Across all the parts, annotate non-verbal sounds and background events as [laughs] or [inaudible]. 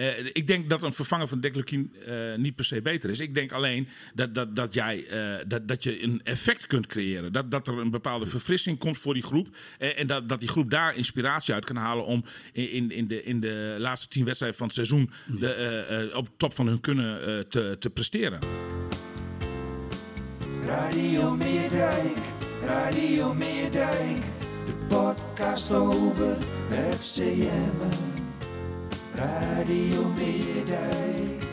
Uh, ik denk dat een vervanger van Declukien uh, niet per se beter is. Ik denk alleen dat, dat, dat, jij, uh, dat, dat je een effect kunt creëren. Dat, dat er een bepaalde verfrissing komt voor die groep. en dat, dat die groep daar inspiratie uit kan halen om in, in, de, in de laatste tien wedstrijden van het seizoen de, op top van hun kunnen te, te presteren. Radio Meerdijk, Radio Meerdijk, de podcast over FCM. Radio Meerdijk.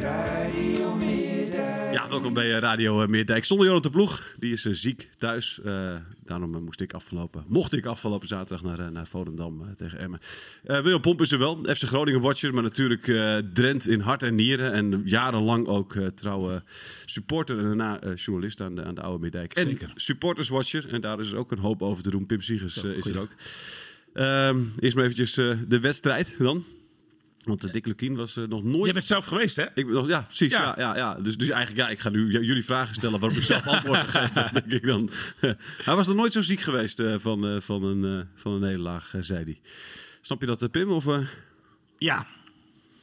Radio Meerdijk. Ja, welkom bij eh, Radio eh, Meerdijk. Zonder Jonathan Ploeg, die is uh, ziek thuis. Uh, daarom moest ik afgelopen, mocht ik afgelopen zaterdag naar, naar Volendam tegen Emmen. William Pomp is er wel, FC Groningen watcher, maar natuurlijk Drent in hart en nieren. En jarenlang ook trouwe supporter en daarna journalist aan de, aan de Oude Meerdijk. En Zeker. supporters watcher, en daar is er ook een hoop over te doen. Pim Siegers is er ook. Um, eerst maar eventjes uh, de wedstrijd dan. Want de Dick Lukien was uh, nog nooit... Je bent zelf geweest, hè? Ik, nog, ja, precies. Ja. Ja, ja, ja. Dus, dus eigenlijk, ja, ik ga nu jullie vragen stellen waarop ik zelf antwoord geef, [laughs] denk ik dan. [laughs] hij was nog nooit zo ziek geweest uh, van, van, een, van een nederlaag, zei hij. Snap je dat, Pim? Of, Ja,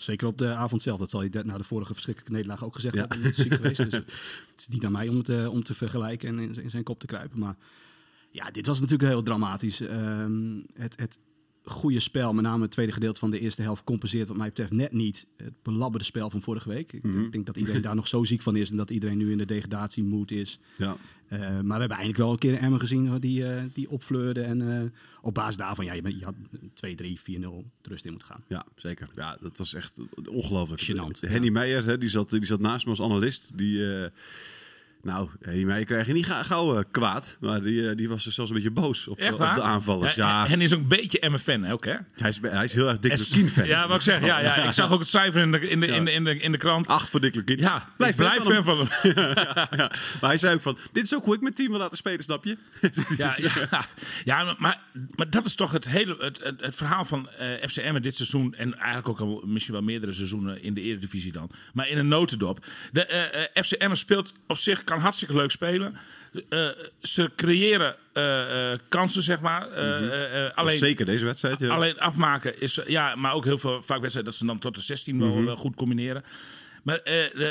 Zeker op de avond zelf. Dat zal je na de vorige verschrikkelijke nederlaag ook gezegd ja. hebben. Niet ziek geweest. Dus [laughs] het is niet aan mij om, het, om te vergelijken en in, in zijn kop te kruipen. Maar ja, dit was natuurlijk heel dramatisch. Um, het, het goede spel, met name het tweede gedeelte van de eerste helft, compenseert wat mij betreft net niet het belabberde spel van vorige week. Ik mm -hmm. denk dat iedereen daar nog zo ziek van is en dat iedereen nu in de degradatiemoed is. Ja. Uh, maar we hebben eigenlijk wel een keer een Emmer gezien die, uh, die opfleurde. En uh, op basis daarvan, ja, je, bent, je had 2, 3, 4, 0 rust in moeten gaan. Ja, zeker. Ja, dat was echt ongelooflijk. Gênant. Henny ja. Meijer, hè, die, zat, die zat naast me als analist. Die nou, hiermee krijg je niet gauw uh, kwaad. Maar die, uh, die was dus zelfs een beetje boos op, op de aanvallers. Ja, ja. En is ook een beetje M-fan ook, hè? Hij is, hij is heel erg Dick Lukien-fan. Ja, wat ik zeg. Ja, ja, ik zag ook het cijfer in de, in de, in de, in de, in de krant. Acht voor Dick Lukien. Ja, blijf, blijf fan van hem. [laughs] ja, maar hij zei ook van, dit is ook hoe ik mijn team wil laten spelen, snap je? [laughs] ja, ja, ja maar, maar dat is toch het hele het, het, het verhaal van uh, FCM dit seizoen. En eigenlijk ook al misschien wel meerdere seizoenen in de Eredivisie dan. Maar in een notendop. De uh, FCM speelt op zich, kan hartstikke leuk spelen. Uh, ze creëren uh, uh, kansen, zeg maar. Mm -hmm. alleen, Zeker deze wedstrijd. Ja. Alleen afmaken is, ja, maar ook heel veel vaak wedstrijden dat ze dan tot de 16 mm -hmm. wel, wel, goed combineren. Maar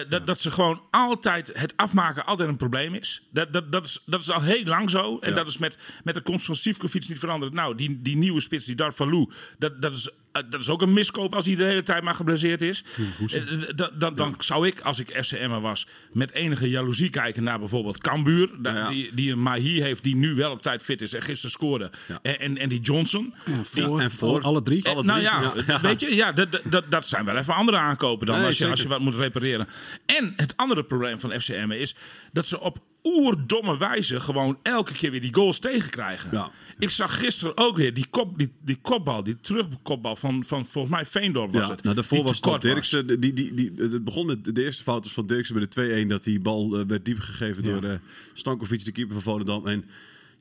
dat, dat ze gewoon altijd het afmaken altijd een probleem is. Dat, dat, dat, is, dat is al heel lang zo. En ja. dat is met, met de komst van Sivkovic niet veranderd. Nou, die, die nieuwe spits, die Darvalu, dat, dat is dat is ook een miskoop als hij de hele tijd maar geblesseerd is. Ja, dan dan, dan ja. zou ik, als ik FCM was, met enige jaloezie kijken naar bijvoorbeeld Cambuur. Ja, die, die een Mahi heeft die nu wel op tijd fit is en gisteren scoorde. En, en, en, die Johnson. voor, en voor alle drie. En, nou ja, [laughs] weet je, ja, dat, dat, dat zijn wel even andere aankopen dan nee, als, je, als je wat moet repareren. En het andere probleem van FCM is dat ze op oerdomme wijze gewoon elke keer weer die goals tegenkrijgen. Ja. Ik zag gisteren ook weer die, kop, die, die kopbal, die terugkopbal van, van volgens mij Veendorp was ja, het. Nou, daarvoor was het Dirksen. Die, die, die, het begon met de eerste fout van Dirksen bij de 2-1 dat die bal uh, werd diep gegeven ja. door uh, Stankovic, de keeper van Volendam. En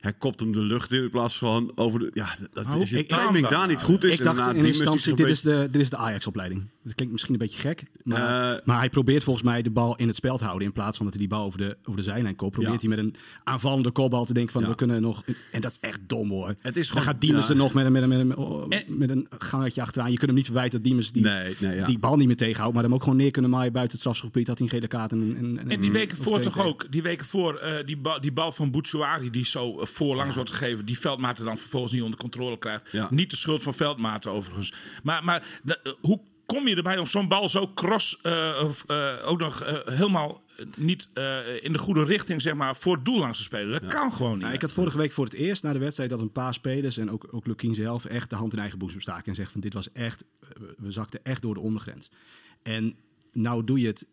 hij kopt hem de lucht in in plaats van over de... Ja, dat Oh, is je ik- timing daar niet goed is. ik dacht in eerste instantie, dit is de, dit is de Ajax-opleiding. Dat klinkt misschien een beetje gek. Maar, Eh, maar hij probeert volgens mij de bal in het spel te houden. In plaats van dat hij die bal over de, over de zijlijn koopt. Probeert Ja. hij met een aanvallende kopbal te denken van Ja. we kunnen nog... En dat is echt dom hoor. Het is Dan gewoon- gaat Diemers ja. er nog met een, met, een, met, een, oh, met een gangetje achteraan. Je kunt hem niet verwijten dat Diemers die, Nee, nee, ja. die bal niet meer tegenhoudt. Maar hem ook gewoon neer kunnen maaien buiten het strafschopgebied. Had hij een gele kaart. En, en, En die weken voor toch ook, die weken voor, eh, die, bal, die bal van Bouchouari die zo eh, voorlangs wordt gegeven, die Veldmaten dan vervolgens niet onder controle krijgt. Ja. Niet de schuld van Veldmaten overigens. Maar, maar de- eh, hoe kom je erbij om zo'n bal zo cross eh, of, eh, ook nog helemaal niet eh, in de goede richting zeg maar, voor het doel langs te spelen? Dat kan gewoon niet. Nou, ik had vorige week voor het eerst na de wedstrijd dat een paar spelers en ook, ook Lukien zelf echt de hand in eigen boezem staken en zeggen van dit was echt, we- zakten echt door de ondergrens. En nou doe je het,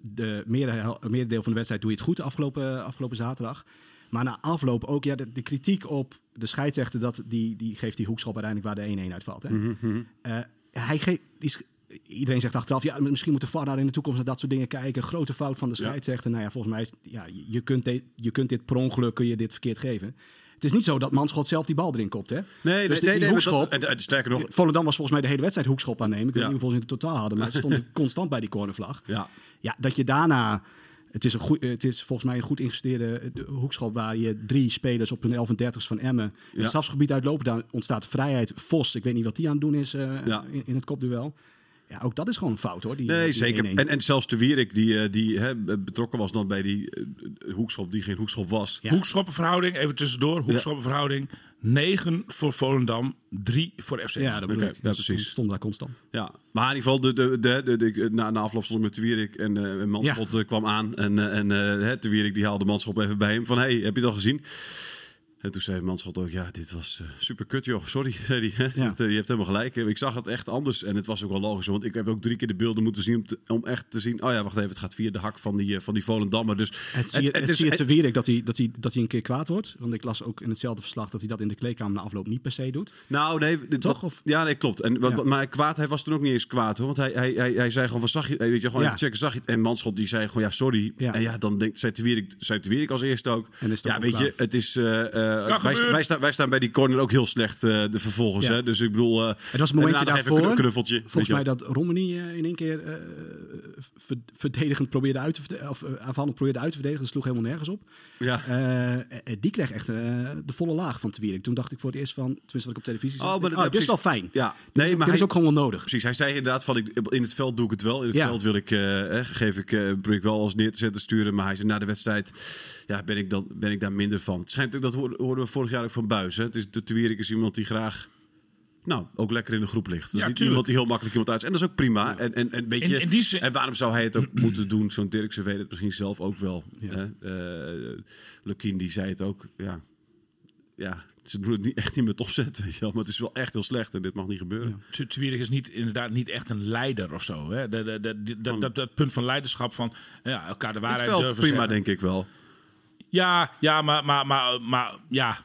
de meerdere- meerdere van de wedstrijd doe je het goed de afgelopen, afgelopen zaterdag. Maar na afloop ook ja, de, de kritiek op de scheidsrechter, dat die, die geeft die hoekschop uiteindelijk waar de 1-1 uitvalt. Hè? Eh, hij geeft, iedereen zegt achteraf, ja, misschien moet de VAR daar in de toekomst naar dat soort dingen kijken. Grote fout van de scheidsrechter. Nou ja, volgens mij is ja, je- kunt, de- je kunt dit per ongeluk kun je dit verkeerd geven. Het is niet zo dat Manschot zelf die bal erin kopt, hè? Nee, Dus nee, die- nee, nee, hoekschop- dat- en- en sterker nog, Volendam was volgens mij de hele wedstrijd hoekschop aannemen. Ik weet Ja. niet hoeveel ze in het totaal hadden, maar ze stonden [laughs] constant bij die cornervlag. Ja. Ja, dat je daarna... Het is, een goed, het is volgens mij een goed ingestudeerde eh, hoekschop waar je drie spelers op hun 11 en 30 van Emmen in Ja. het strafgebied uitlopen. Daar ontstaat vrijheid. Vos, ik weet niet wat die aan het doen is eh, Ja. in, in het kopduel. Ja, ook dat is gewoon een fout hoor. Die, Nee, die zeker. 1-1. En, en zelfs de Wierik, die, eh, die hè, betrokken was dan bij die eh, hoekschop, die geen hoekschop was. Ja. Hoekschoppenverhouding, even tussendoor. Hoekschoppenverhouding. 9 voor Volendam, 3 voor FC. ja, dat Oké, ik. ja, Ze precies. stonden daar constant. Ja, maar in ieder geval, de, de, de, de, de- na, na afloop stond ik met de Wierik en, en Manschot eh, kwam aan. En, eh, en hè, de Wierik die haalde Manschot even bij hem van, hey, heb je al gezien? En toen zei Manschot ook, ja, dit was eh, super kut joh, sorry. [laughs] zei hij. Ja. Het, eh, je hebt helemaal gelijk. Ik zag het echt anders en het was ook wel logisch. Want ik heb ook drie keer de beelden moeten zien om, te- om echt te zien... Oh ja, wacht even, het gaat via de hak van die, eh, van die Volendammer. Dus Het zie je het, is- zie je het Wierik dat hij, dat, hij, dat hij een keer kwaad wordt. Want ik las ook in hetzelfde verslag dat hij dat in de kleedkamer na afloop niet per se doet. Nou, nee, dit, Toch? wat- Of- ja, nee, klopt. En, wat, Ja. wat- maar kwaad, hij was toen ook niet eens kwaad hoor. Want hij, hij, hij, hij zei gewoon van zag je, weet je, gewoon Ja. even checken, zag je het? En Manschot die zei gewoon ja, sorry. Ja. En ja, dan denkt, zei Wierik, als eerste ook. En is het ja, weet je, het is, wij, gebeuren. wij, staan, wij staan bij die corner ook heel slecht eh, de vervolgens. Ja. Hè? Dus ik bedoel, eh, Het was een en momentje daarvoor. een knuffeltje. Volgens mij dat Romani eh, in één keer eh, ver- verdedigend probeerde uit te verdedigen. Of eh, aanvallend probeerde uit te verdedigen. Dat sloeg helemaal nergens op. Ja. Eh, eh, die kreeg echt eh, de volle laag van Twierik. Toen dacht ik voor het eerst van, tenminste wat ik op televisie zag. Oh, maar oh, dit is wel fijn. Ja, Dit nee, is, maar dit is ook gewoon wel nodig. Precies, hij zei inderdaad van ik, in het veld doe ik het wel. In het Ja. veld wil ik, eh, eh, geef ik, eh, probeer ik wel als neer te zetten, sturen. Maar hij zei na de wedstrijd, ja, ben ik, dan, ben ik daar minder van. Het schijnt ook, dat hoorden we vorig jaar ook van Buis. Hè? Het is, de Twierik is iemand die graag, nou, ook lekker in de groep ligt. Dus Ja, niet tuurlijk. iemand die heel makkelijk iemand uit. En dat is ook prima. En, en, en weet je, die zin- en waarom zou hij het ook [clears throat] moeten doen? Zo'n Dirkse weet het misschien zelf ook wel. Ja. Hè? Eh, Lukien die zei het ook, ja. Ja, ze doen het niet, echt niet met opzet, weet je wel. Maar het is wel echt heel slecht en dit mag niet gebeuren. Twierig is niet, inderdaad niet echt een leider of zo. Hè? Dat, dat, dat, dat, dat, punt van leiderschap van ja, elkaar de waarheid durven prima, zeggen. denk ik wel. Ja, ja maar, maar, maar, maar ja.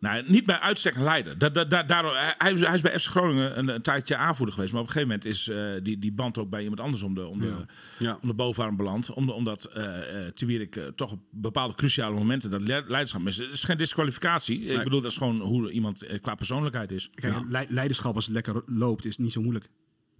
Nou, niet bij uitstek een leider. Da, da, da- daardoor, hij, is- hij is bij FC Groningen een, een tijdje aanvoerder geweest. Maar op een gegeven moment is eh, die, die band ook bij iemand anders om de, om de, Ja. om de bovenarm beland. Om, omdat eh eh eh, toch op bepaalde cruciale momenten dat le- leiderschap mist. Het is geen disqualificatie. Ik bedoel, dat is gewoon hoe iemand qua persoonlijkheid is. Kijk, le- leiderschap als het lekker loopt is niet zo moeilijk.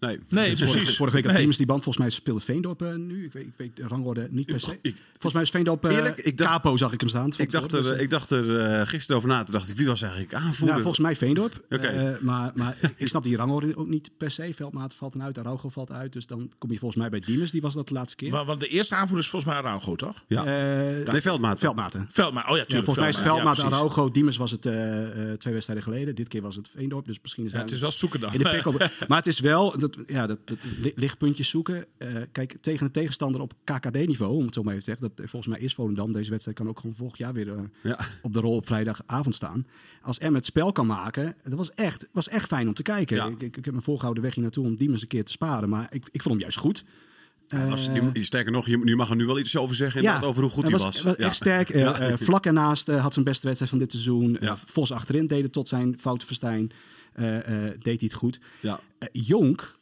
Nee, Nee, Vorige, precies. vorige week had Nee. Diemers die band. Volgens mij speelde Veendorp eh, nu. Ik weet, ik weet de rangorde niet per se. ik- Volgens mij is Veendorp... eh, Eerlijk, ik dacht- Capo zag ik hem staan. Ik dacht, er, dus, ik dacht er eh, gisteren over na. Toen dacht ik, wie was eigenlijk aanvoerder? Nou, volgens mij Veendorp. Oké. Eh, maar maar [laughs] ik- snap die rangorde ook niet per se. Veldmaat valt eruit, Araujo valt uit. Dus dan kom je volgens mij bij Diemers. Die was dat de laatste keer. Wa- Want de eerste aanvoerder is volgens mij Araujo, toch? ja. Eh, nee, Veldmaat. Veldmaten. Veldma, oh ja, Ja, tuurlijk. volgens mij is Veldmaat, ja. Araujo. Diemers was het eh, eh, twee wedstrijden geleden. Dit keer was het Veendorp. Dus misschien is Ja, het is wel zoeken dan. in de. [laughs] Maar het is wel dat, ja, dat, dat li- lichtpuntjes zoeken. Eh, kijk, tegen een tegenstander op KKD-niveau, om het zo maar even te zeggen. Dat, volgens mij is Volendam. Deze wedstrijd kan ook gewoon volgend jaar weer eh, Ja. op de rol op vrijdagavond staan. Als Em het spel kan maken, dat was echt, was echt fijn om te kijken. Ja. Ik, ik, ik heb me voorgehouden weg hier naartoe om Diemers een keer te sparen. Maar ik, ik vond hem juist goed. Eh, die- die- sterker nog, je, mag er nu wel iets over zeggen inderdaad, over hoe goed hij was. was Ja. echt sterk. Ja. vlak ernaast had zijn beste wedstrijd van dit seizoen. Ja. Vos achterin deed het tot zijn foute verstijn. Eh, eh, deed hij het goed. Ja. Eh, Jonk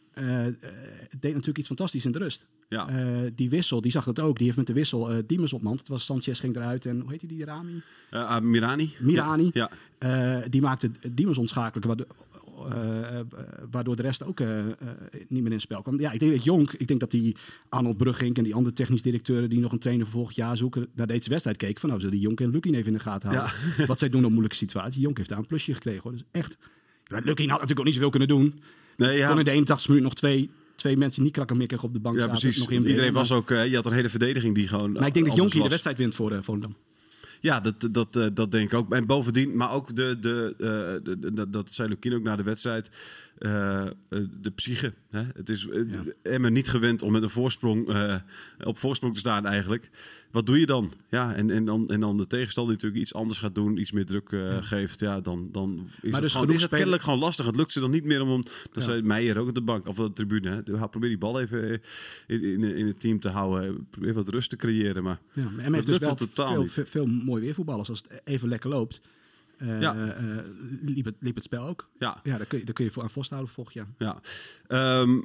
deed natuurlijk iets fantastisch in de rust. Ja. Die wissel, die zag het ook. Die heeft met de wissel eh Diemers op mand. Het was Sanchez ging eruit en hoe heet die, die Rami? Ah, Mirani. Mirani. Ja. Die maakte Diemers onschakelijk, waardoor, waardoor de rest ook niet meer in het spel kwam. Ja, ik denk dat Jonk, ik denk dat die Arnold Brugging en die andere technisch directeuren die nog een trainer voor volgend jaar zoeken, naar deze wedstrijd keken van nou, zullen die Jonk en Lukien even in de gaten houden. Wat zij doen op moeilijke situaties. Jonk heeft daar een plusje gekregen hoor. Dus echt, Lukien had natuurlijk ook niet zoveel kunnen doen. Nee, ja. Kon in de 81 minuut nog twee, twee mensen niet krakkemikkig op de bank Ja, zaten. precies. Nog in Want Iedereen was ook, eh, je had een hele verdediging die gewoon. Maar ik denk dat anders Jonk hier de wedstrijd wint voor uh, Volendam. Ja, dat, dat, eh, dat denk ik ook. En bovendien, maar ook de, de, eh, de, de- dat zei Lukien ook na de wedstrijd. Eh, eh, de psyche. Hè? Het is uh, Emmen niet gewend om met een voorsprong uh, op voorsprong te staan eigenlijk. Wat doe je dan? Ja, en, en, dan, en dan de tegenstander natuurlijk iets anders gaat doen, iets meer druk ja. geeft. Ja, dan, dan is, Maar het, dus gewoon, is het kennelijk gewoon lastig. Het lukt ze dan niet meer om... om dat Ja. zei Meijer ook op de bank of op de tribune. Hè? Ja, Probeer die bal even eh, in, in, in het team te houden. Probeer wat rust te creëren. Maar Ja, maar Emmen heeft dus wel totaal veel, veel, veel mooie weervoetballers. Als het even lekker loopt, eh, Ja. eh, liep, het, liep het spel ook. ja, Ja, daar kun je, daar kun je voor aan vasthouden volgend jaar. Ja. Ehm,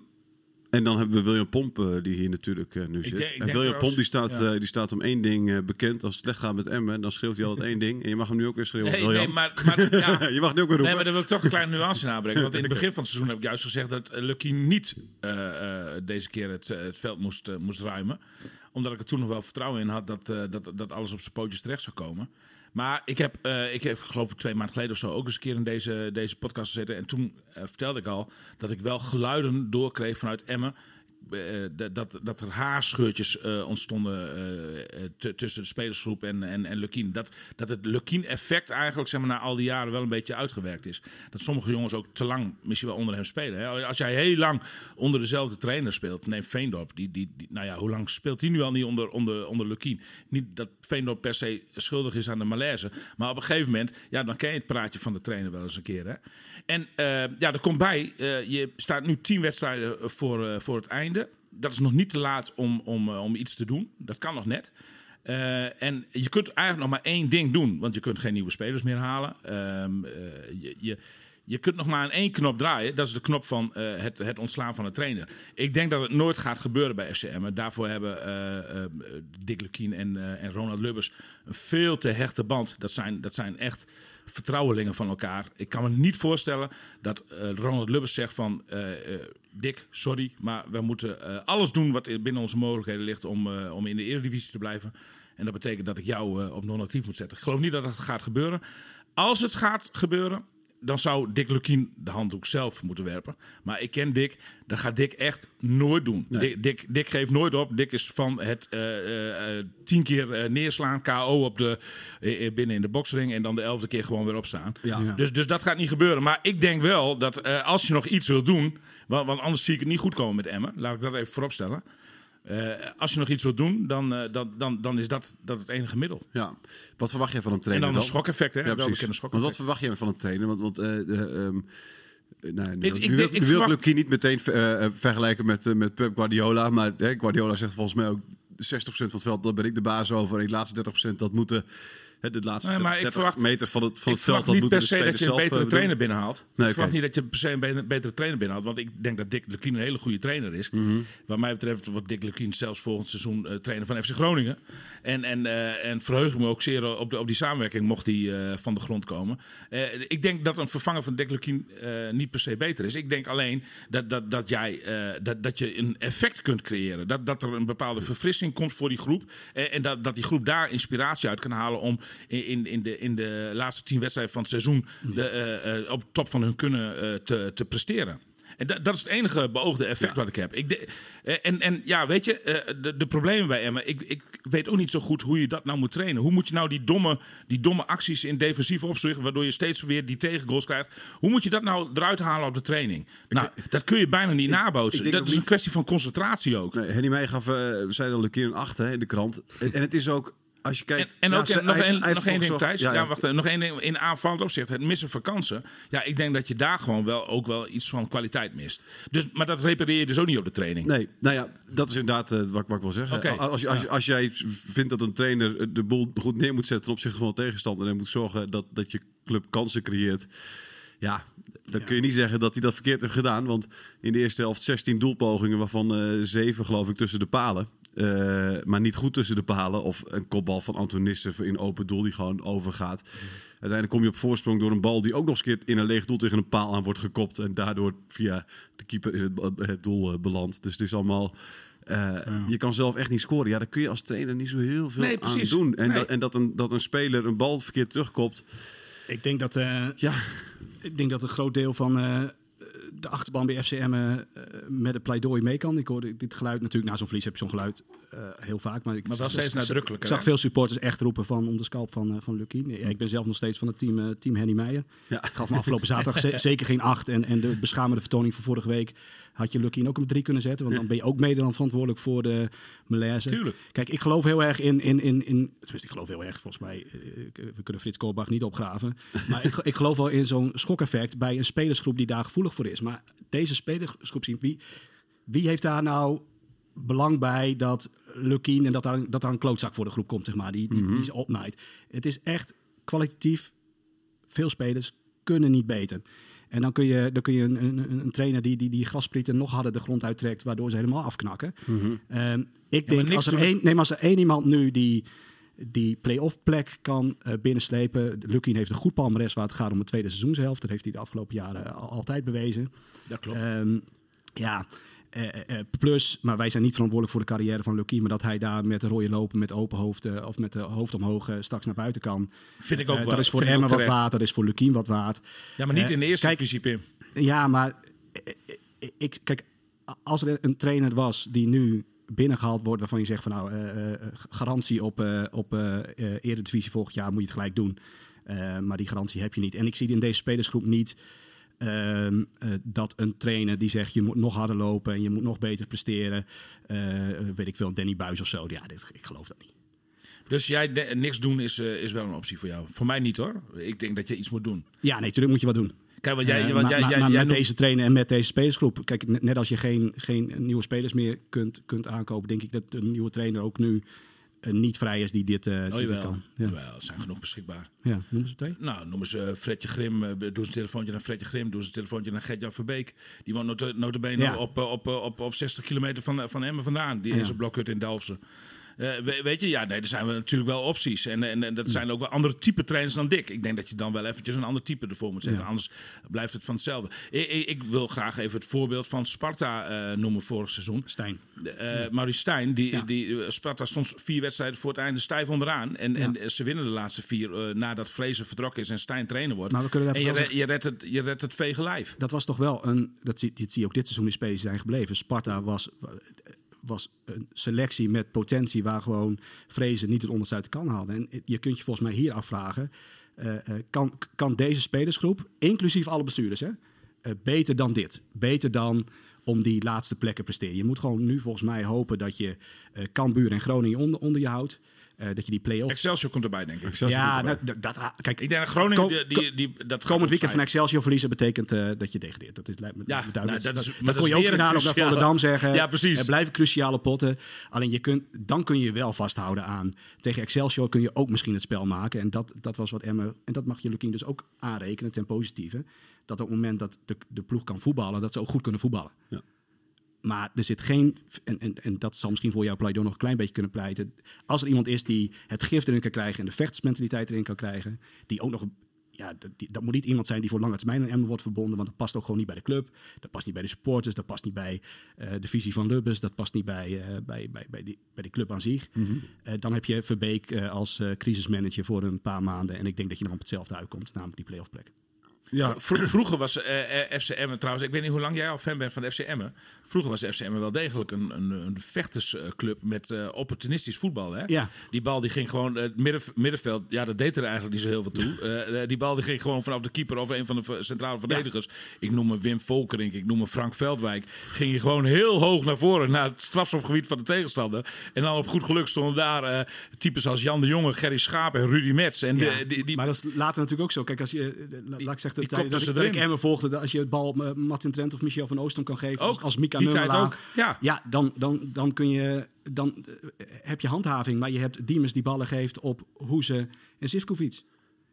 en dan hebben we William Pomp, eh, die hier natuurlijk eh, nu zit. denk- en William trouwens- Pomp die staat, Ja. eh, die staat om één ding eh, bekend. Als het slecht gaat met Emmen, dan schreeuwt hij altijd één ding. En je mag hem nu ook weer schreeuwen. Nee, William. nee, maar, maar [laughs] ja, je mag nu ook weer roepen. Nee, maar daar wil ik toch een kleine nuance in aanbrengen. Want in het [laughs] begin van het seizoen heb ik juist gezegd dat eh, Lucky niet eh, eh, deze keer het, eh, het veld moest, eh, moest ruimen. Omdat ik er toen nog wel vertrouwen in had dat, eh, dat, dat alles op zijn pootjes terecht zou komen. Maar ik heb, eh, ik heb geloof ik twee maanden geleden of zo ook eens een keer in deze, deze podcast gezeten. En toen eh, vertelde ik al dat ik wel geluiden doorkreeg vanuit Emmen. Eh, dat- dat, dat er haarscheurtjes eh, ontstonden eh, eh, tussen de spelersgroep en, en, en Lukien. Dat, dat het Lukien-effect eigenlijk zeg maar, na al die jaren wel een beetje uitgewerkt is. Dat sommige jongens ook te lang misschien wel onder hem spelen. Hè? Als jij heel lang onder dezelfde trainer speelt, neem Veendorp. Die, die, nou ja, hoe lang speelt hij nu al niet onder, onder, onder Lukien? Niet dat Veendorp per se schuldig is aan de malaise. Maar op een gegeven moment, ja, dan ken je het praatje van de trainer wel eens een keer. Hè? En eh, ja, er komt bij, eh, je staat nu tien wedstrijden voor, eh, voor het einde. Dat is nog niet te laat om, om, eh, om iets te doen. Dat kan nog net. Eh, en je kunt eigenlijk nog maar één ding doen, want je kunt geen nieuwe spelers meer halen. Ehm, eh, je, je, je kunt nog maar aan één knop draaien. Dat is de knop van eh, het, het ontslaan van de trainer. Ik denk dat het nooit gaat gebeuren bij FCM. Daarvoor hebben eh, eh, Dick Lukien en, en Ronald Lubbers een veel te hechte band. Dat zijn, dat zijn echt vertrouwelingen van elkaar. Ik kan me niet voorstellen dat Ronald Lubbers zegt van... Dick, sorry, maar we moeten alles doen wat binnen onze mogelijkheden ligt om, om in de Eredivisie te blijven. En dat betekent dat ik jou op non-actief moet zetten. Ik geloof niet dat dat gaat gebeuren. Als het gaat gebeuren, dan zou Dick Lukien de handdoek zelf moeten werpen. Maar ik ken Dick, dat gaat Dick echt nooit doen. Dick, Dick, Dick geeft nooit op. Dick is van het eh, eh, eh, tien keer eh, neerslaan, KO op de, binnen in de boksring... en dan de elfde keer gewoon weer opstaan. Ja. Dus, dus dat gaat niet gebeuren. Maar ik denk wel dat eh, als je nog iets wil doen... Want, want anders zie ik het niet goed komen met Emmen. Laat ik dat even vooropstellen. Eh, als je nog iets wilt doen, dan, eh, dan, dan, dan is dat, dat het enige middel. Ja. Wat verwacht jij van een En trainer dan een schokeffect, hè? Ja, wel bekende Want schokeffect. wat verwacht jij van een trainer? Want, want eh, de, nou, nu, Ik- ik nu wil ik, wil verwacht- niet meteen eh, vergelijken met, met Pep Guardiola. Maar hè, Guardiola zegt volgens mij ook 60% van het veld, daar ben ik de baas over. En die laatste 30% dat moeten... hè, de laatste Nee, maar 30, ik 30 verwacht- meter van het, van ik het veld, verwacht dat niet per se dat je een betere eh, trainer binnenhaalt. Nee, ik verwacht niet dat je per se een be- betere trainer binnenhaalt. Want ik denk dat Dick Lukien een hele goede trainer is. Mhm. Wat mij betreft wordt Dick Lukien zelfs volgend seizoen eh, trainer van FC Groningen. En, en, eh, en verheug ik me ook zeer op, de, op die samenwerking mocht die van de grond komen. Ik denk dat een vervanger van Dick Lukien niet per se beter is. Ik denk alleen dat, dat, dat, jij, dat, dat je een effect kunt creëren. Dat, dat er een bepaalde verfrissing komt voor die groep. En, en dat, dat die groep daar inspiratie uit kan halen om in, in, de, in de laatste tien wedstrijden van het seizoen de, eh, eh, op top van hun kunnen eh, te, te presteren. En dat, dat is het enige beoogde effect wat ik heb. Ik de- en, en ja, weet je, de, de problemen bij Emmen. Ik, ik weet ook niet zo goed hoe je dat nou moet trainen. Hoe moet je nou die domme, die domme acties in defensief opzicht, waardoor je steeds weer die tegengoals krijgt. Hoe moet je dat nou eruit halen op de training? Nou, dat kun je bijna niet nabootsen. ik Dat is een kwestie van concentratie ook. Nee, Henny Meijer gaf, eh zei al een keer een 8 hè, in de krant. En, en het is ook, als je En, kijkt... en ja, ook ze- nog hij- één hij heeft nog één ding, Thijs. Ja, wacht, nog één ding in aanvallend opzicht. Het missen van kansen. Ja, ik denk dat je daar gewoon wel ook wel iets van kwaliteit mist. Dus, maar dat repareer je dus ook niet op de training. Nee, nou ja, dat is inderdaad eh, wat, ik- wat ik wil zeggen. Als, je- als, als jij vindt dat een trainer eh, de boel goed neer moet zetten ten opzichte van de tegenstander en moet zorgen dat, dat je club kansen creëert, ja, dan kun je niet zeggen dat hij dat verkeerd heeft gedaan. Want in de eerste helft 16 doelpogingen, waarvan eh 7 geloof ik tussen de palen. Eh, maar niet goed tussen de palen. Of een kopbal van Antonissen in open doel die gewoon overgaat. Uiteindelijk kom je op voorsprong door een bal die ook nog eens keer in een leeg doel tegen een paal aan wordt gekopt. En daardoor via de keeper in het, het doel eh, belandt. Dus het is allemaal... eh, Je kan zelf echt niet scoren. Ja, daar kun je als trainer niet zo heel veel Nee, aan precies. doen. En, Nee. dat, en dat, een, dat een speler een bal verkeerd terugkopt. Ik denk dat, eh, Ja, ik denk dat een groot deel van eh, de achterban bij FCM eh, met het pleidooi mee kan. Ik hoorde dit geluid natuurlijk, na zo'n verlies heb je zo'n geluid eh, heel vaak. Maar, ik Maar wel steeds nadrukkelijker, Ik zag veel supporters echt roepen van om de scalp van, eh, van. Ja, ik ben zelf nog steeds van het team, team Henny Meijer. Ja. Ik gaf me afgelopen zaterdag [laughs] ze- zeker geen acht. En, en de beschamende vertoning van vorige week had je Lukien ook een drie kunnen zetten. Want dan ben je ook mede dan verantwoordelijk voor de malaise. Tuurlijk. Kijk, ik geloof heel erg in, in, in, in... Tenminste, ik geloof heel erg, volgens mij... eh, ik- we kunnen Frits Koolbach niet opgraven. [laughs] Maar ik, ik geloof wel in zo'n schokeffect bij een spelersgroep die daar gevoelig voor is. Maar deze spelersgroep zien, wie, wie heeft daar nou belang bij dat Lukien en dat daar, dat daar een klootzak voor de groep komt, zeg maar, die, die, die ze opnaait. Het is echt kwalitatief. Veel spelers kunnen niet beter. En dan kun je, dan kun je een, een, een trainer die, die die grasprieten nog harder de grond uittrekt, waardoor ze helemaal afknakken. Ehm, ik denk, als er, één, nee, maar als er één iemand nu die die play-off plek kan eh, binnenslepen. Lukien heeft een goed palmares waar het gaat om de tweede seizoenshelft. Dat heeft hij de afgelopen jaren al- altijd bewezen. Dat klopt. Ehm, ja, plus, maar wij zijn niet verantwoordelijk voor de carrière van Lucky. Maar dat hij daar met de rode lopen, met open hoofd eh, of met de hoofd omhoog eh, straks naar buiten kan. Vind ik ook Eh, wel. dat is voor ook wat waard, dat is voor Lukien wat waard. Ja, maar niet Eh, in de eerste kijk, divisie, Pim. Ja, maar eh, eh, ik, kijk, als er een trainer was die nu binnengehaald wordt waarvan je zegt van nou, eh, eh, garantie op, eh op eh eh, Eredivisie volgend jaar moet je het gelijk doen. Eh, maar die garantie heb je niet. En ik zie in deze spelersgroep niet ehm, eh, dat een trainer die zegt je moet nog harder lopen en je moet nog beter presteren. eh, weet ik veel, Danny Buis of zo. Ja, dit, ik geloof dat niet. Dus jij de- niks doen is, eh, is wel een optie voor jou. Voor mij niet hoor. Ik denk dat je iets moet doen. Ja, nee, natuurlijk moet je wat doen. Kijk, want jij, want maar jij, maar- jij, maar jij met noemt- deze trainer en met deze spelersgroep. Kijk, net net als je geen, geen nieuwe spelers meer kunt, kunt aankopen, denk ik dat een nieuwe trainer ook nu eh, niet vrij is die dit, eh Oh, die dit jawel. kan. Ja. Jawel, er zijn genoeg beschikbaar. ja, noemen ze twee? Nou, noemen ze Fredje Grim, eh, doe ze een telefoontje naar Fredje Grim, doe ze een telefoontje naar Gert-Jan Verbeek. Die woont nota- notabene Ja. op, eh, op, eh, op, op 60 kilometer van, van Emmen vandaan. Die Ja. is een blokhut in Delfsen. Eh, we- weet je, ja, nee, er zijn we natuurlijk wel opties. En, en, en dat zijn ook wel andere type trainers dan Dick. Ik denk dat je dan wel eventjes een ander type ervoor moet zetten. Ja. Anders blijft het van hetzelfde. Ik, ik, ik wil graag even het voorbeeld van Sparta eh, noemen vorig seizoen. Stijn. Eh Maurice Stijn, die, Ja. die, Sparta stond vier wedstrijden voor het einde stijf onderaan. En, Ja. en ze winnen de laatste vier nadat Vrezen vertrokken is en Stijn trainer wordt. Maar we kunnen dat en je, re- je, redt het, je redt het vege lijf. Dat was toch wel een. Dat zie, dit zie je ook dit seizoen in spelers die zijn gebleven. Sparta was, was een selectie met potentie waar gewoon Vrezen niet het onderste uit kan haalde. En je kunt je volgens mij hier afvragen: eh, eh, kan, kan deze spelersgroep, inclusief alle bestuurders, hè, eh, beter dan dit? Beter dan om die laatste plekken presteren. Je moet gewoon nu volgens mij hopen dat je Cambuur en Groningen onder, onder je houdt. Eh, dat je die play-off. Excelsior komt erbij, denk ik. Ja, nou, dat, kijk, Ik denk dat Groningen... Die, die, die, dat Komend weekend van. Excelsior verliezen betekent eh, dat je degradeert. Dat is, lijkt me Ja, duidelijk. nou, dat is- dat, dat kon je ook op naar cruciale- Volendam zeggen. Ja, precies. Er blijven cruciale potten. Alleen je kunt, dan kun je wel vasthouden aan... Tegen Excelsior kun je ook misschien het spel maken. En dat, dat was wat Emmen... En dat mag je Lukien dus ook aanrekenen ten positieve. Dat op het moment dat de, de ploeg kan voetballen... dat ze ook goed kunnen voetballen. Ja. Maar er zit geen, en, en, en dat zal misschien voor jouw pleidooi nog een klein beetje kunnen pleiten. Als er iemand is die het gift erin kan krijgen en de vechtersmentaliteit erin kan krijgen, die ook nog, ja, dat, die- dat moet niet iemand zijn die voor lange termijn aan Emmen wordt verbonden, want dat past ook gewoon niet bij de club. Dat past niet bij de supporters, dat past niet bij eh, de visie van Lubbers, dat past niet bij, eh, bij, bij, bij, die, bij die club aan zich. Eh, dan heb je Verbeek als crisismanager voor een paar maanden en ik denk dat je dan op hetzelfde uitkomt, namelijk die play-off plek. Ja, Vro- Vroeger was eh, eh, FC Emmen trouwens, ik weet niet hoe lang jij al fan bent van de FC Emmen. Vroeger was de FC Emmen wel degelijk een, een, een vechtersclub met eh, opportunistisch voetbal. Hè? Ja. Die bal die ging gewoon, eh, het midden, middenveld, ja dat deed er eigenlijk niet zo heel veel toe. Eh, eh, die bal die ging gewoon vanaf de keeper of een van de centrale verdedigers. Ik noem me Wim Volkerink, ik noem me Frank Veldwijk. Ging je gewoon heel hoog naar voren, naar het strafschopgebied van de tegenstander. En dan op goed geluk stonden daar eh, types als Jan de Jonge, Gerry Schaap en Rudy Metz. En Ja, die, die, maar dat is later natuurlijk ook zo. Kijk, als je, eh, la- laat ik zeggen, de die dat ik, dat ik. Emmen volgde, dat als je het bal eh, Martin Trent of Michel van Oostum kan geven, Ook. als, als Mika Nummela, ook, ja. ja dan, dan, dan kun je, dan eh, heb je handhaving, maar je hebt Diemers die ballen geeft op Hoeze en Sivkovic.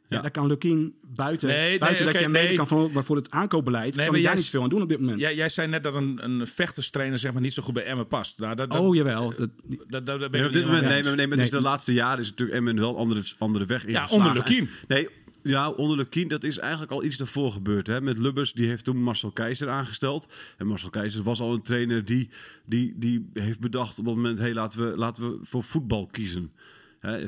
Ja, Ja. daar kan Lukien buiten, Nee, nee, buiten dat oké, je nee. kan van, maar voor het aankoopbeleid Nee, kan daar jij niet veel aan doen op dit moment. Jij, jij zei net dat een, een vechterstrainer zeg maar, niet zo goed bij Emmen past. Nou, dat, dat, oh jawel, dat, dat, dat, dat ben Nee, ik op dit moment, nee, maar, nee, maar dus de laatste jaren is natuurlijk Emmen wel een andere, andere weg ingeslagen. onder Lukien. Nee, ja, onder Lukien, dat is eigenlijk al iets daarvoor gebeurd. Hè? Met Lubbers, die heeft toen Marcel Keizer aangesteld. En Marcel Keizer was al een trainer die, die, die heeft bedacht op dat moment... Hey, laten, we, laten we voor voetbal kiezen. Hè,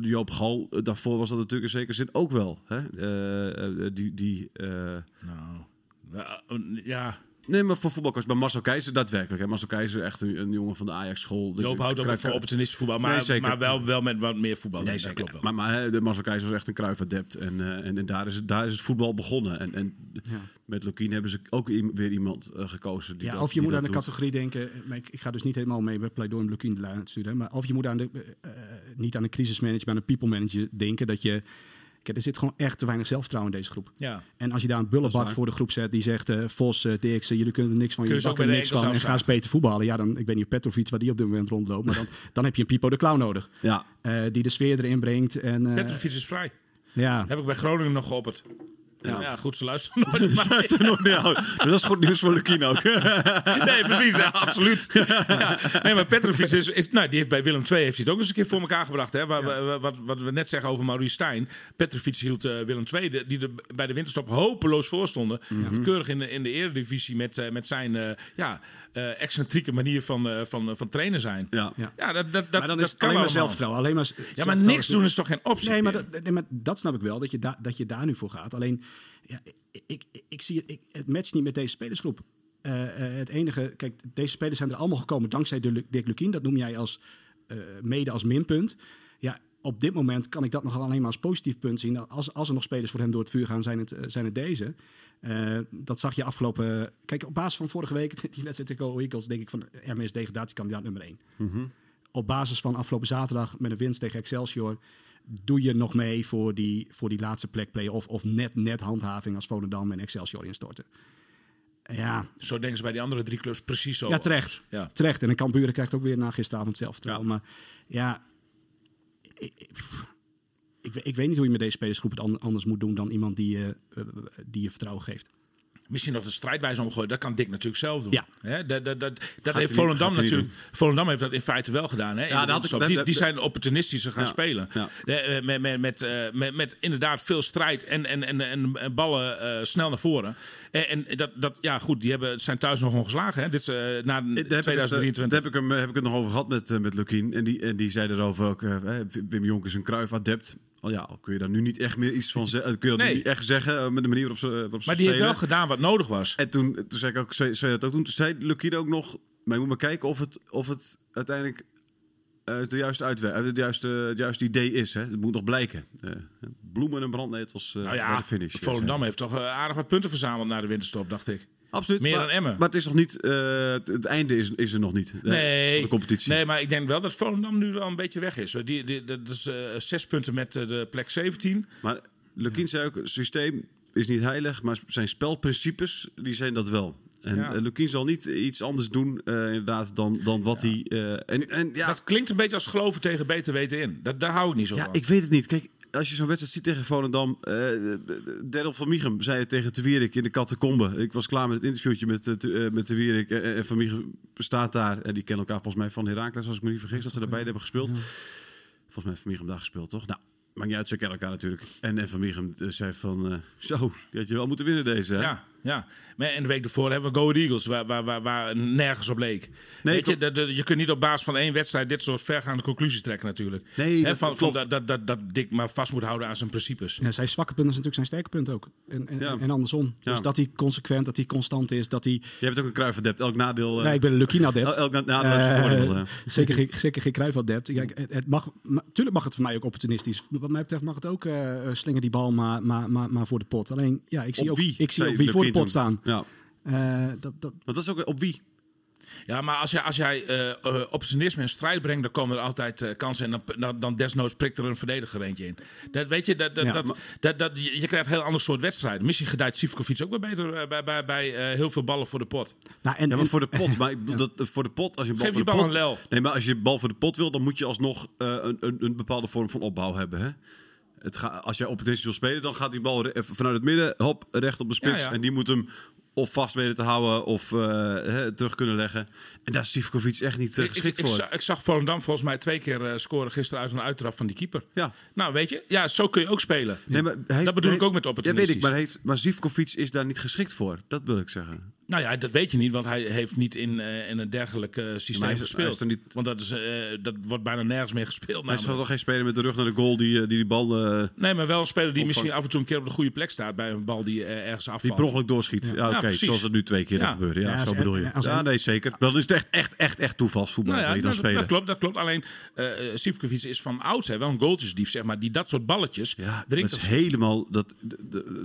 Joop Gal, eh, daarvoor was dat natuurlijk in zekere zin ook wel. Hè? Eh, eh, die, die, Nou, ja, Nee, maar voor voetbalcoach. Maar Marcel Keizer daadwerkelijk. Hè. Marcel Keizer echt een, een jongen van de Ajax-school. De- Joop houdt ook van opportunistisch voetbal, maar, maar wel, wel met wat meer voetbal. Nee, dat zeker. klopt wel. Maar, maar hè, de Marcel Keizer was echt een Cruijff-adept. En, eh, en, en daar, is het, daar is het voetbal begonnen. En, en met Lukien hebben ze ook weer iemand eh, gekozen. Die Ja, dat, of je die moet aan de categorie denken. Maar ik, ik ga dus niet helemaal mee met pleidooi om Lukien de lijn te sturen. Maar of je moet aan de, eh, niet aan een crisismanager, maar aan een people manager denken. Dat je. Kijk, er zit gewoon echt te weinig zelfvertrouwen in deze groep. Ja. En als je daar een bullebak voor de groep zet die zegt: eh, Vos, eh Dirksen, jullie kunnen er niks van, jullie bakken er niks van. En ga eens beter voetballen. Ja, dan, ik weet niet Petrovic waar die op dit moment rondloopt. Maar dan, [laughs] dan heb je een Pipo de Clown nodig. Ja, eh, die de sfeer erin brengt. En, eh, Petrovic is vrij. ja. Heb ik bij Groningen nog geopperd. Ja, Ja. goed, ze luisteren nooit. [laughs] niet oud. [laughs] Dus dat is goed nieuws voor Lukien [laughs] ook. Nee, precies, ja, absoluut. Ja. Nee, maar Petrovic is, is, nou, die heeft bij Willem II heeft hij het ook eens een keer voor elkaar gebracht. Hè? Wat, wat, wat, wat we net zeggen over Maurice Stijn. Petrovic hield eh, Willem II, de- die er bij de winterstop hopeloos voor stonden. Keurig in de, in de eredivisie met, eh, met zijn eh, ja, eh, excentrieke manier van, eh, van, van trainen zijn. Ja. Ja. Dat, dat, dat, maar dan dat is het kan alleen maar zelfvertrouwen. Alleen maar Ja, maar niks doen is toch geen optie? Nee, maar dat, nee, maar dat snap ik wel, dat je, daar dat je daar nu voor gaat. Alleen, ja, ik, ik, ik zie het, ik, het matcht niet met deze spelersgroep. Eh, eh, het enige, kijk, deze spelers zijn er allemaal gekomen dankzij de- Dirk Lukien. Dat noem jij als, eh, mede als minpunt. Ja, op dit moment kan ik dat nog alleen maar als positief punt zien. Als, als er nog spelers voor hem door het vuur gaan, zijn het, zijn het deze. Dat zag je afgelopen... Kijk, op basis van vorige week, [laughs] die wedstrijd tegen Go Eagles... denk ik van MS degradatiekandidaat nummer 1 op basis van afgelopen zaterdag met een winst tegen Excelsior. Doe je nog mee voor die, voor die laatste plek play-off of net, net handhaving als Volendam en Excelsior instorten? Ja, Zo denken ze bij die andere drie clubs precies zo. ja terecht. Ja. terecht. En krijgt ook weer na gisteravond zelfvertrouwen. Maar ja, ik, ik, ik, weet- ik weet niet hoe je met deze spelersgroep het an- anders moet doen dan iemand die je, eh, die je vertrouwen geeft. Misschien nog de strijdwijze omgooien. Dat kan Dick natuurlijk zelf doen. Ja. Hè, dat, dat, dat, heeft niet- Volendam natuurlijk. Volendam heeft dat in feite wel gedaan. Hè, in Ja, dat ik- die, dat- die zijn opportunistischer gaan Ja, spelen. ja. Eh, met, met, met, eh, met, met inderdaad veel strijd en, en, en, en, en ballen eh, snel naar voren. En, en dat, dat, ja, goed, die hebben, zijn thuis nog ongeslagen. Hè? Dit is eh, na Daar heb, ik het, eh, 2023. daar heb, ik hem, heb ik het nog over gehad met, eh, met Lukien. En die, en die zei erover ook, eh, hè, Wim Jonk is een Cruijff-adept. Al ja, al kun je daar nu niet echt meer iets van zeggen. Kun je dat Nee. niet echt zeggen eh, met de manier waarop ze, waarop ze maar die heeft wel gedaan wat nodig was. En toen, toen zei ik ook, zei, zei dat ook toen, toen zei Lukien ook nog, maar je moet maar kijken of het, of het uiteindelijk eh, de juiste uitwerk, eh, het juiste, het juiste idee is. Hè. Het moet nog blijken. Eh, bloemen en brandnetels eh, Nou ja, de finish. eh, Volendam heeft toch eh, aardig wat punten verzameld na de winterstop, dacht ik. Absoluut. meer maar, dan Emmen. Maar het is nog niet, eh, het, einde is, is er nog niet. eh, Nee, de competitie. Nee, maar ik denk wel dat Volendam nu wel een beetje weg is. Die, die, dat is eh, zes punten met de plek 17. Maar Lukien zei ook, het systeem is niet heilig, maar zijn spelprincipes, die zijn dat wel. En Ja. ja. Lukien zal niet iets anders doen, inderdaad, dan, dan wat hij... en, en ja, Dat klinkt een beetje als geloven tegen beter weten in. Dat, daar hou ik niet zo ja, van. ik weet het niet. Kijk, als je zo'n wedstrijd ziet tegen Volendam... eh Daryl van Michum zei het tegen Te Wierik in de catacombe. Ik was klaar met het interviewtje met, eh, met Te Wierik. En, Van Michum staat daar. En die kennen elkaar volgens mij van Heracles, als ik me niet vergis, dat ze beide hebben gespeeld. Volgens mij heeft Van Michum daar gespeeld, toch? Nou, maakt niet uit, ze kennen elkaar natuurlijk. En, en Van Michum eh, zei van... zo, die had je wel moeten winnen deze, hè? Ja, ja. Maar en de week ervoor hebben we Go Eagles, waar, waar, waar, waar nergens op leek. Nee, Weet je, dat, je kunt niet op basis van één wedstrijd dit soort vergaande conclusies trekken natuurlijk. Nee, van, dat, dat, dat, dat Dick maar vast moet houden aan zijn principes. Ja, zijn zwakke punt is natuurlijk zijn sterke punt ook. En, en, Ja. en andersom. Ja. Dus dat hij consequent, dat hij constant is, dat hij... Je hebt ook een kruifadept. Elk nadeel... eh, nee, ik ben een Lukien-adept. el- elk nadeel Eh, voordeel, [laughs] zeker, geen- zeker geen Cruijff-adept. Kijk, het, het mag, maar, tuurlijk mag het voor mij ook opportunistisch. Wat mij betreft mag het ook eh slinger die bal maar, maar, maar, maar voor de pot. Alleen, ja, ik zie Op ook, wie? ik zie ook wie voor pot staan. Ja, Eh, dat, dat, want dat is ook op wie? Ja, maar als jij, als jij eh, eh, opportunisme in strijd brengt, dan komen er altijd eh, kansen. En dan, dan, dan desnoods prikt er een verdediger eentje in. Dat weet je, dat, dat, Ja, dat, maar- dat, dat, je, je krijgt een heel ander soort wedstrijden. Misschien gedijt Sivkovic ook wel beter bij, bij, bij eh, heel veel ballen voor de pot. nou, en, Ja, maar en- voor de pot. [laughs] Maar ik bedoel, dat, voor de pot, als je bal Geef voor de bal pot... een lel. Nee, maar als je bal voor de pot wil, dan moet je alsnog eh, een, een, een bepaalde vorm van opbouw hebben. Hè? Het ga, als jij opportunistisch wil spelen, dan gaat die bal vanuit het midden, hop, recht op de spits. Ja, ja. En die moet hem of vast weten te houden of eh, terug kunnen leggen. En daar is Sivkovic echt niet eh, Ik, ik, geschikt ik, voor. za- ik zag Volendam volgens mij twee keer eh, scoren gisteren uit een uittrap van die keeper. ja. Nou, weet je, ja, zo kun je ook spelen. Nee, maar heeft- dat bedoel ik ook met Ja, weet opportunistisch. ik, maar, heeft, maar Zivkovic is daar niet geschikt voor. Dat wil ik zeggen. Nou ja, dat weet je niet, want hij heeft niet in, eh, in een dergelijk eh, systeem hij is- gespeeld. hij is er niet- Want dat, is, eh, dat wordt bijna nergens meer gespeeld. Maar hij is toch geen speler met de rug naar de goal die die, die bal eh, Nee, maar wel een speler die Opvangt. misschien af en toe een keer op de goede plek staat bij een bal die eh, ergens die afvalt. per ongeluk doorschiet. Ja, oké, precies. zoals het nu twee keer Ja. gebeurde. Ja, Ja, zo bedoel je. ja, nee, zeker. Dan is echt, echt, echt, echt toevalsvoetbal Nou ja, die je dan dat, spelen. dat klopt, dat klopt. Alleen eh uh, Sivkovic is van oudsher wel een goaltjesdief, zeg maar. Die dat soort balletjes Ja, erin dat is helemaal. Dat,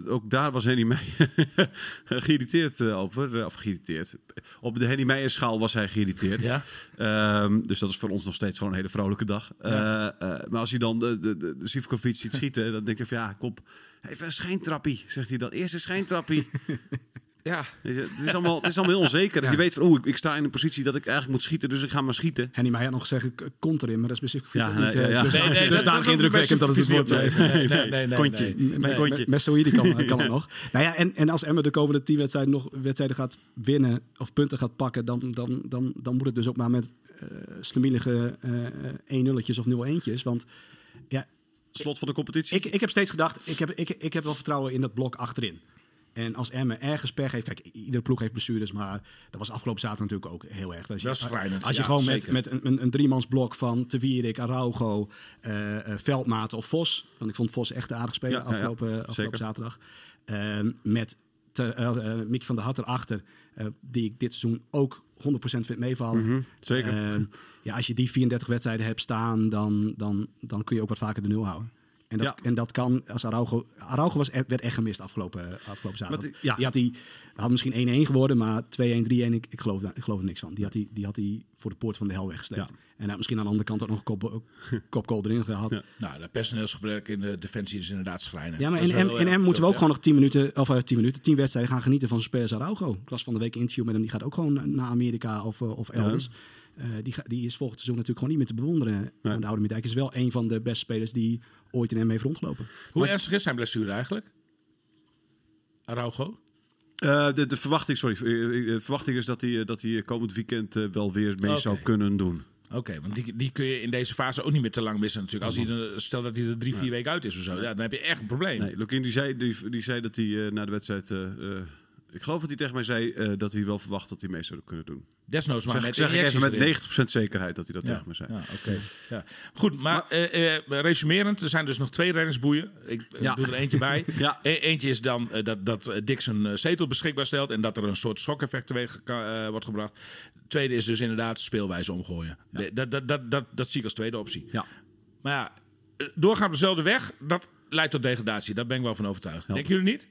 ook daar was Henny Meijer [laughs] geïrriteerd eh, over. Of geïrriteerd. Op de Henny Meijer schaal was hij geïrriteerd. Ja. Ehm, dus dat is voor ons nog steeds gewoon een hele vrolijke dag. Eh, eh, maar als hij dan de, de, de, de Sivkovic ziet [laughs] schieten, dan denk je van ja, kom. Even een schijntrappie, zegt hij dan. Eerst een schijntrappie. [laughs] ja, het is allemaal, het is allemaal heel onzeker. Je weet van, oeh, ik, ik sta in een positie dat ik eigenlijk moet schieten, dus ik ga maar schieten. Henny Meijer had nog gezegd, k- komt erin, maar dat is specifiek Ja, niet, nee, eh, ja, ja. dus Nee, nee, dus dat- daar dat- indrukwekkend dat het niet wordt. Nee, eh, nee, nee, Kontje. Mijn kontje. Kan, [laughs] kan het nog. Nou ja, en, en als Emmen de komende tien wedstrijden nog wedstrijden gaat winnen of punten gaat pakken, dan, dan, dan, dan moet het dus ook maar met eh slemielige eh 1-0'tjes of 0-1'tjes. Want ja, Slot van de competitie. ik, ik heb steeds gedacht, ik heb, ik, ik heb wel vertrouwen in dat blok achterin. En als Emmen ergens pech heeft, kijk, iedere ploeg heeft blessures, maar dat was afgelopen zaterdag natuurlijk ook heel erg. Als je, Dat is schrijnend, als je ja, gewoon zeker. met, met een, een, een driemansblok van Te Wierik, Araujo, eh eh, Veldmaat of Vos, want ik vond Vos echt een aardig Ja, ja. afgelopen, afgelopen Zeker. zaterdag. Ehm, met te, eh, eh, Mickey van der Hat erachter, eh, die ik dit seizoen ook 100% vind meevallen. Mhm, zeker. Ehm, ja, als je die 34 wedstrijden hebt staan, dan, dan, dan kun je ook wat vaker de nul houden. En dat, Ja. en dat kan als Araujo... Araujo was, e- werd echt gemist afgelopen, afgelopen zaterdag. die- ja. Die had, die, had misschien 1-1 geworden, maar 2-1, 3-1, ik, ik, geloof, ik geloof er niks van. Die had hij die, had hij voor de poort van de hel weggesleept. Ja. En hij misschien aan de andere kant ook nog een kop, [laughs] kopgoal erin gehad. Ja. Nou, dat personeelsgebrek in de defensie is inderdaad schrijnend. Ja, maar in wel in M moeten we ook gewoon nog 10 minuten, of uh, 10 minuten, 10 wedstrijden gaan genieten van spelers Araujo. Ik las van de week een interview met hem, die gaat ook gewoon naar Amerika of, uh, of elders. Uh, die, die is volgend seizoen natuurlijk gewoon niet meer te bewonderen Nee. aan de Oude Middijk. Is wel een van de beste spelers die ooit in M heeft rondgelopen. Hoe ernstig is zijn blessure eigenlijk? Araujo? Eh, de, de verwachting, sorry, eh, eh, de verwachting is dat hij, dat hij komend weekend wel weer mee zou kunnen doen. Oké, want die, die kun je in deze fase ook niet meer te lang missen natuurlijk. Als hij stel dat hij er drie, vier weken uit is of zo, ja, dan heb je echt een probleem. Nee, Lukien die zei, die, die zei dat hij eh, na de wedstrijd. Ik geloof dat hij tegen mij zei eh, dat hij wel verwacht dat hij mee zou kunnen doen. Desnoods maar Zeg, met zeg ik even met erin. 90% zekerheid dat hij dat Ja, tegen me zei. ja, oké. Ja. Goed, maar, eh, eh, resumerend, er zijn dus nog twee reddingsboeien. Ik Ja. doe er eentje bij. [laughs] Ja. E- eentje is dan dat, dat Dix een eh, zetel beschikbaar stelt en dat er een soort schokeffect teweeg eh, wordt gebracht. Tweede is dus inderdaad speelwijze omgooien. De- dat, dat, dat, dat, dat zie ik als tweede optie. Ja. Maar ja, doorgaan op dezelfde weg, dat leidt tot degradatie. Daar ben ik wel van overtuigd. Denken jullie niet?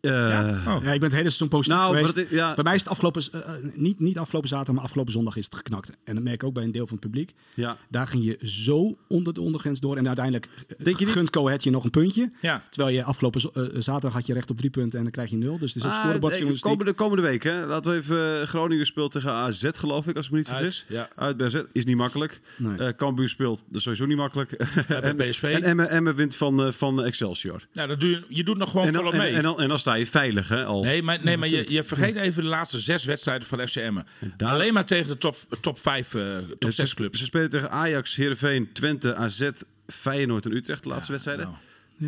Eh, Ja? Oh. Ja, ik ben het hele seizoen positief Nou, geweest. wat het- ja. Bij mij is het afgelopen, eh, eh, niet, niet afgelopen zaterdag, maar afgelopen zondag is het geknakt. En dat merk ik ook bij een deel van het publiek. ja. Daar ging je zo onder de ondergrens door. En uiteindelijk Denk je niet- gunt Coët je nog een puntje. Ja. Terwijl je afgelopen zaterdag had je recht op drie punten en dan krijg je nul. Dus het is ook Ah, eh, komende, komende week, hè? Laten we even. Groningen speelt tegen AZ, geloof ik, als ik me niet Uit, vergis. ja. Uit bij AZ is niet makkelijk. Nee. Eh Cambuur speelt, dat is sowieso niet makkelijk. [laughs] en, PSV. En Emmen, wint van, eh, van Excelsior. Nou, dat doe je, je doet nog gewoon En dan, volop en, mee. en, dan, en dan sta je veilig, hè? Al. Nee, maar, nee, maar je, je vergeet even de laatste zes wedstrijden van FCM. daar- Alleen maar tegen de top, top 5, eh top Dus 6 ze, clubs. ze spelen tegen Ajax, Heerenveen, Twente, AZ, Feyenoord en Utrecht de laatste wedstrijden. Nou,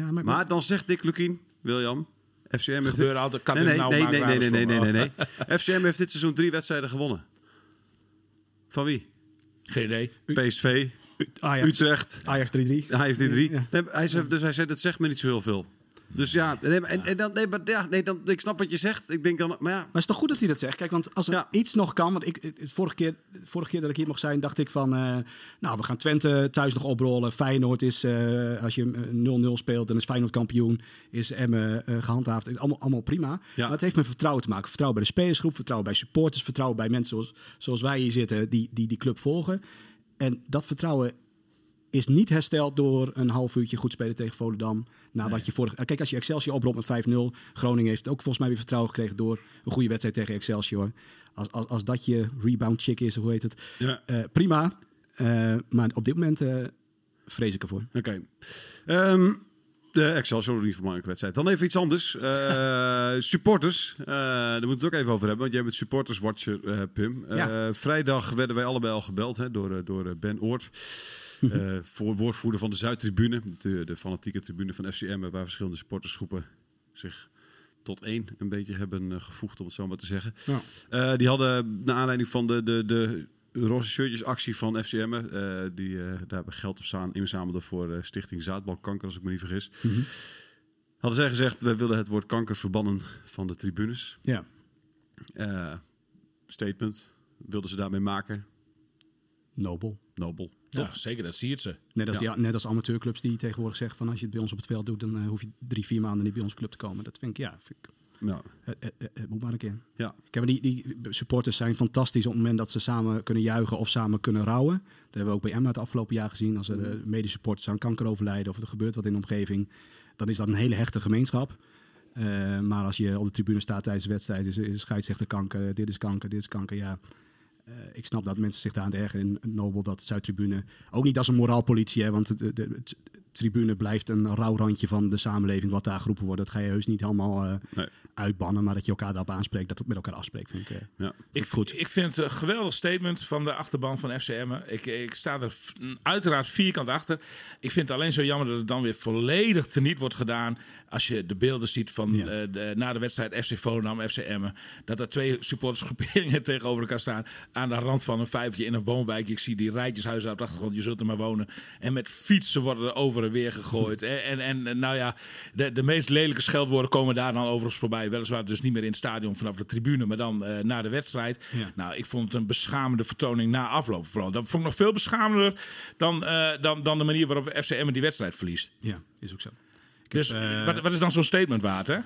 Ja, maar, Maar dan zegt Dick Lukien, William, FCM heeft... gebeuren altijd kat Nee, nee, nauw nee, nee, nee, nee, nee, nee, raden nee. FCM heeft dit seizoen drie wedstrijden gewonnen. Van wie? Geen idee. PSV, Ajax, Utrecht, Ajax 3-3. hij heeft die drie. Ja. Nee, maar hij zei, dus hij zei, dat zegt me niet zo heel veel. Dus ja, nee, maar- en, en dan, nee, maar, ja, nee, dan, ik snap wat je zegt. Ik denk dan, maar ja, Maar het is toch goed dat hij dat zegt? Kijk, want als er Ja. iets nog kan... Want ik, vorige, keer, de vorige keer dat ik hier mocht zijn, dacht ik van... eh, nou, we gaan Twente thuis nog oprollen. Feyenoord is, eh, als je eh, 0-0 speelt, dan is Feyenoord kampioen. Is Emmen eh, gehandhaafd. Het is allemaal, allemaal prima. Maar het heeft met vertrouwen te maken. Vertrouwen bij de spelersgroep, vertrouwen bij supporters... vertrouwen bij mensen zoals, zoals wij hier zitten, die, die die club volgen. En dat vertrouwen is niet hersteld door een half uurtje goed spelen tegen Volendam. Na wat je vorig... Kijk, als je Excelsior oprolt met 5-0... Groningen heeft ook volgens mij weer vertrouwen gekregen... door een goede wedstrijd tegen Excelsior. Als, als, als dat je rebound chick is, hoe heet het? Ja. Eh, prima. Eh, maar op dit moment eh, vrees ik ervoor. Oké. Ehm, de Excelsior, wedstrijd. Dan even iets anders. Eh, [laughs] supporters. Eh, daar moeten we het ook even over hebben. Want jij bent supporterswatcher, Pim. Eh, Ja. Vrijdag werden wij allebei al gebeld hè, door, door Ben Oort. [laughs] voor woordvoerder van de Zuidtribune. De, de fanatieke tribune van FCM. Waar verschillende supportersgroepen zich tot één een beetje hebben gevoegd, om het zo maar te zeggen. Ja. Die hadden, naar aanleiding van de, de, de roze shirtjes actie van FCM, eh die eh, daar hebben geld op staan, inzamelden voor eh, Stichting Zaadbalkanker, als ik me niet vergis. Mhm. Hadden zij gezegd, wij willen het woord kanker verbannen van de tribunes. Ja. Eh, statement, wilden ze daarmee maken? Nobel. Nobel. Ja, zeker, dat siert ze. Net als, Ja. die- net als amateurclubs die tegenwoordig zeggen van als je het bij ons op het veld doet, dan eh, hoef je drie, vier maanden niet bij onze club te komen. Dat vind ik, ja, vind ik, Ja. het, het, het- het moet maar een keer. ja. Kijk, maar die, die supporters zijn fantastisch op het moment dat ze samen kunnen juichen of samen kunnen rouwen. Dat hebben we ook bij Emma het afgelopen jaar gezien. Als er eh, medesupporters aan kanker overlijden of er gebeurt wat in de omgeving, dan is dat een hele hechte gemeenschap. Eh, maar als je op de tribune staat tijdens de wedstrijd, is, is scheidsrechter kanker, dit is kanker, dit is kanker, ja. Eh, ik snap dat mensen zich daar aan de ergeren in Nobel, dat Zuidtribune. Ook niet als een moraalpolitie, hè, want de, de, tribune blijft een rauw randje van de samenleving wat daar geroepen wordt. Dat ga je heus niet helemaal eh, Nee. uitbannen, maar dat je elkaar daarop aanspreekt, dat het met elkaar afspreekt, vind ik. eh, ja. Ik, goed. ik vind het een geweldig statement van de achterban van FCM. Ik, ik sta er uiteraard vierkant achter. Ik vind het alleen zo jammer dat het dan weer volledig teniet wordt gedaan. Als je de beelden ziet van Ja. eh, de, na de wedstrijd FC Volendam, FC Emmen. Dat er twee supportersgroeperingen [laughs] tegenover elkaar staan. Aan de rand van een vijfje in een woonwijk. Ik zie die rijtjeshuizen op de achtergrond. Je zult er maar wonen. En met fietsen worden er over en weer gegooid. En, en, en nou ja, de, de meest lelijke scheldwoorden komen daar dan overigens voorbij. Weliswaar dus niet meer in het stadion vanaf de tribune, maar dan eh, na de wedstrijd. Ja. Nou, ik vond het een beschamende vertoning na afloop. Vooral. Dat vond ik nog veel beschamender dan, eh, dan, dan de manier waarop FCM die wedstrijd verliest. Ja, is ook zo. Dus eh, wat, wat is dan zo'n statement waard, hè?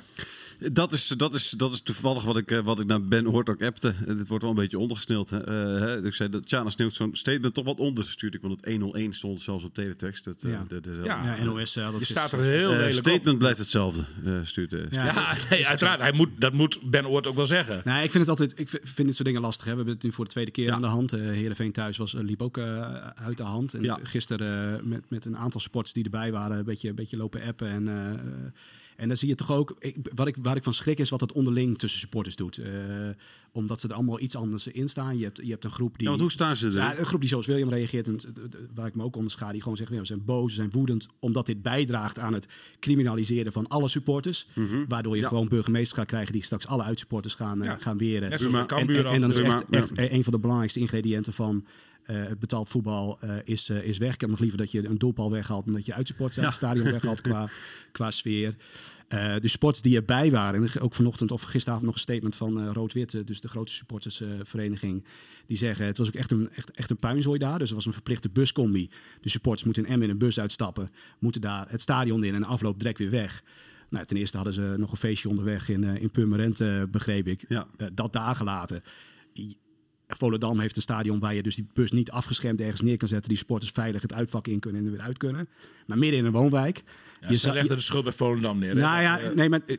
Dat is, dat, is, dat is toevallig wat ik, eh, wat ik naar Ben Hoort ook appte. Eh, Dit wordt wel een beetje ondergesneeld. Hè. Eh, hè. Ik zei dat Tjana sneeuwt zo'n statement toch wat ondergestuurd. Ik vond het 101 stond zelfs op teletext. Dat, eh, Ja. de, de, Ja. Ja, NOS. eh, dat Je staat er heel lelijk op. statement blijft hetzelfde, eh, stuurt Ja. Ja, nee, uiteraard. Hij moet, dat moet Ben Oort ook wel zeggen. Nee, ik vind het altijd. Ik vind dit soort dingen lastig. Hè. We hebben het nu voor de tweede keer Ja. aan de hand. Eh Heerenveen thuis was, liep ook eh, uit de hand. En Ja. gisteren met, met een aantal sports die erbij waren, een beetje, een beetje lopen appen. En, en dan zie je toch ook. Ik, wat ik, waar ik van schrik is wat het onderling tussen supporters doet. Eh, omdat ze er allemaal iets anders in staan. Je hebt, je hebt een groep die. Ja, want hoe staan ze er? Ja, een groep die zoals William reageert. En, waar ik me ook onder schaar. Die gewoon zegt: "Ja, we zijn boos, we zijn woedend. Omdat dit bijdraagt aan het criminaliseren van alle supporters. Waardoor je Ja. gewoon burgemeesters gaat krijgen die straks alle uitsupporters gaan, eh, gaan weren. En- Cambuur En, en dan is echt, maar- echt een van de belangrijkste ingrediënten van eh, het betaald voetbal eh, is, eh, is weg. Ik heb nog liever dat je een doelpaal weghaalt dan dat je uitsupporters uit het stadion weghaalt qua, [laughs] qua sfeer. De sports die erbij waren, en ook vanochtend of gisteravond nog een statement van Rood-Wit, eh, dus de grote supportersvereniging, die zeggen het was ook echt een, echt, echt een puinzooi daar. Dus er was een verplichte buscombi. De supporters moeten in Emmen een bus uitstappen, moeten daar het stadion in en afloop direct weer weg. Nou, ten eerste hadden ze nog een feestje onderweg in, in Purmerend, begreep ik. Ja. Dat daar gelaten. Volendam heeft een stadion waar je dus die bus niet afgeschermd ergens neer kan zetten. Die sporters veilig het uitvak in kunnen en er weer uit kunnen. Maar midden in een woonwijk. Ja, je legden de schuld bij Volendam neer. nou ja, Dat, eh, nee, maar eh,